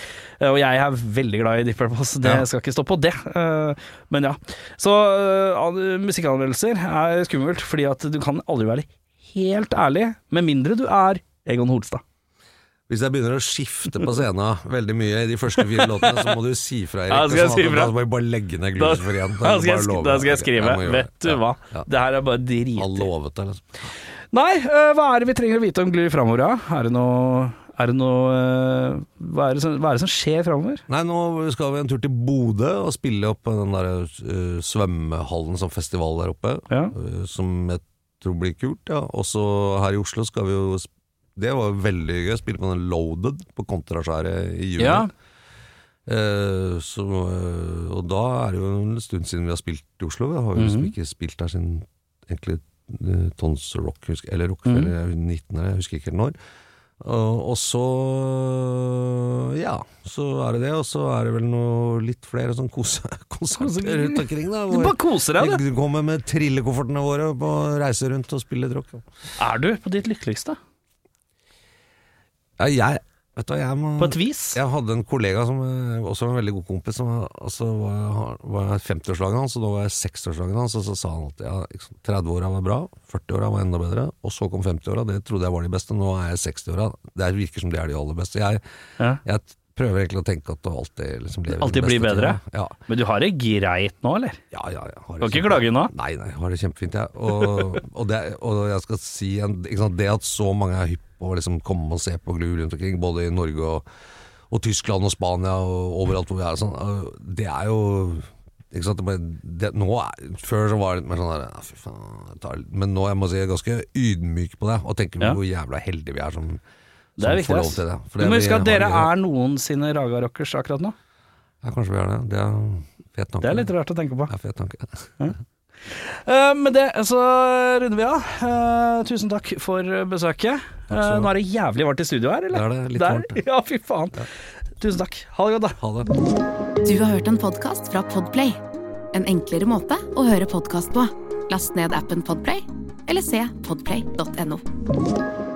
Uh, og jeg er veldig glad i Deep Purple, så det Ja. skal ikke stå på det. Eh, men ja. Så eh, musikkanmeldelser er skummelt, fordi at du kan aldri være helt ærlig, med mindre du er Egon Holstad. Hvis jeg begynner å skifte på scenen veldig mye i de første fire låtene, så må du si fra, Erik. Ja, sånn? Da må vi bare legge ned for igjen. da, skal jeg, da skal jeg skrive. Jeg. Vet du hva, Ja. det her er bare Han drit. lovet det, liksom. Nei, hva er det vi trenger å vite om Gly framover, da? Er det noe, er det noe hva, er det som, er det som skjer framover? Nei, nå skal vi en tur til Bodø og spille opp den der uh, svømmehallen som festival der oppe. Ja. Uh, som jeg tror blir kult, ja. Også her i Oslo skal vi jo sp- Det var veldig gøy, spille på den Loaded på Kontraskjæret i juni. Ja. Eh, så, eh, og da er det jo en stund siden vi har spilt i Oslo. Vi har jo liksom -hmm. ikke spilt der siden egentlig eh, Tons Rock, husker, eller Rockefeller mm -hmm. 19, jeg husker ikke helt når. Og, og så Ja, så er det det. Og så er det vel noe litt flere sånn kose, konserter rundt omkring. da Du bare koser deg, du. Kommer med trillekoffertene våre på reise rundt og spiller rock. Er du på ditt lykkeligste? Ja, jeg Vet du hva, jeg må På et vis? Jeg hadde en kollega som eh, også var en veldig god kompis, som var- altså var, var 50-årslaget hans, og nå var jeg 60-årslaget hans, og så sa han at ja, ikke sant, 30-åra var bra, 40-åra var enda bedre, og så kom 50-åra, det trodde jeg var de beste, nå er jeg 60-åra, det virker som det er de aller beste. Jeg, Ja. jeg prøver egentlig å tenke at det alltid liksom lever Alltid blir bedre? Ja. Men du har det greit nå, eller? Ja, ja, ja. Har Kan ikke klage nå? Nei, nei, jeg har det kjempefint, jeg. Og, og, det, og jeg skal si en, sant, det at så mange er hypp på å liksom komme og se på Glu rundt omkring, både i Norge og, og Tyskland og Spania og overalt hvor vi er, og sånn, det er jo ikke sant, det, det, nå Før så var det litt mer sånn der ja, fy faen, Men nå jeg må si jeg er ganske ydmyk på det, og tenker Ja. hvor jævla heldige vi er som, Det er viktig. får lov til det. For Du må huske at dere er noen sine Raga Rockers akkurat nå. Ja, kanskje vi er det. Det er fet tanke. Det er litt rart å tenke på. Ja, fet tanke. Uh, med det så runder vi av. Uh, tusen takk for besøket. Uh, Eh, nå er det jævlig varmt i studio her, eller? Det er det, litt Der? varmt, Ja, fy faen. Tusen takk. Ha det godt, da. Ha det. Du har hørt en podkast fra Podplay. En enklere måte å høre podkast på. Last ned appen Podplay, eller se podplay.no.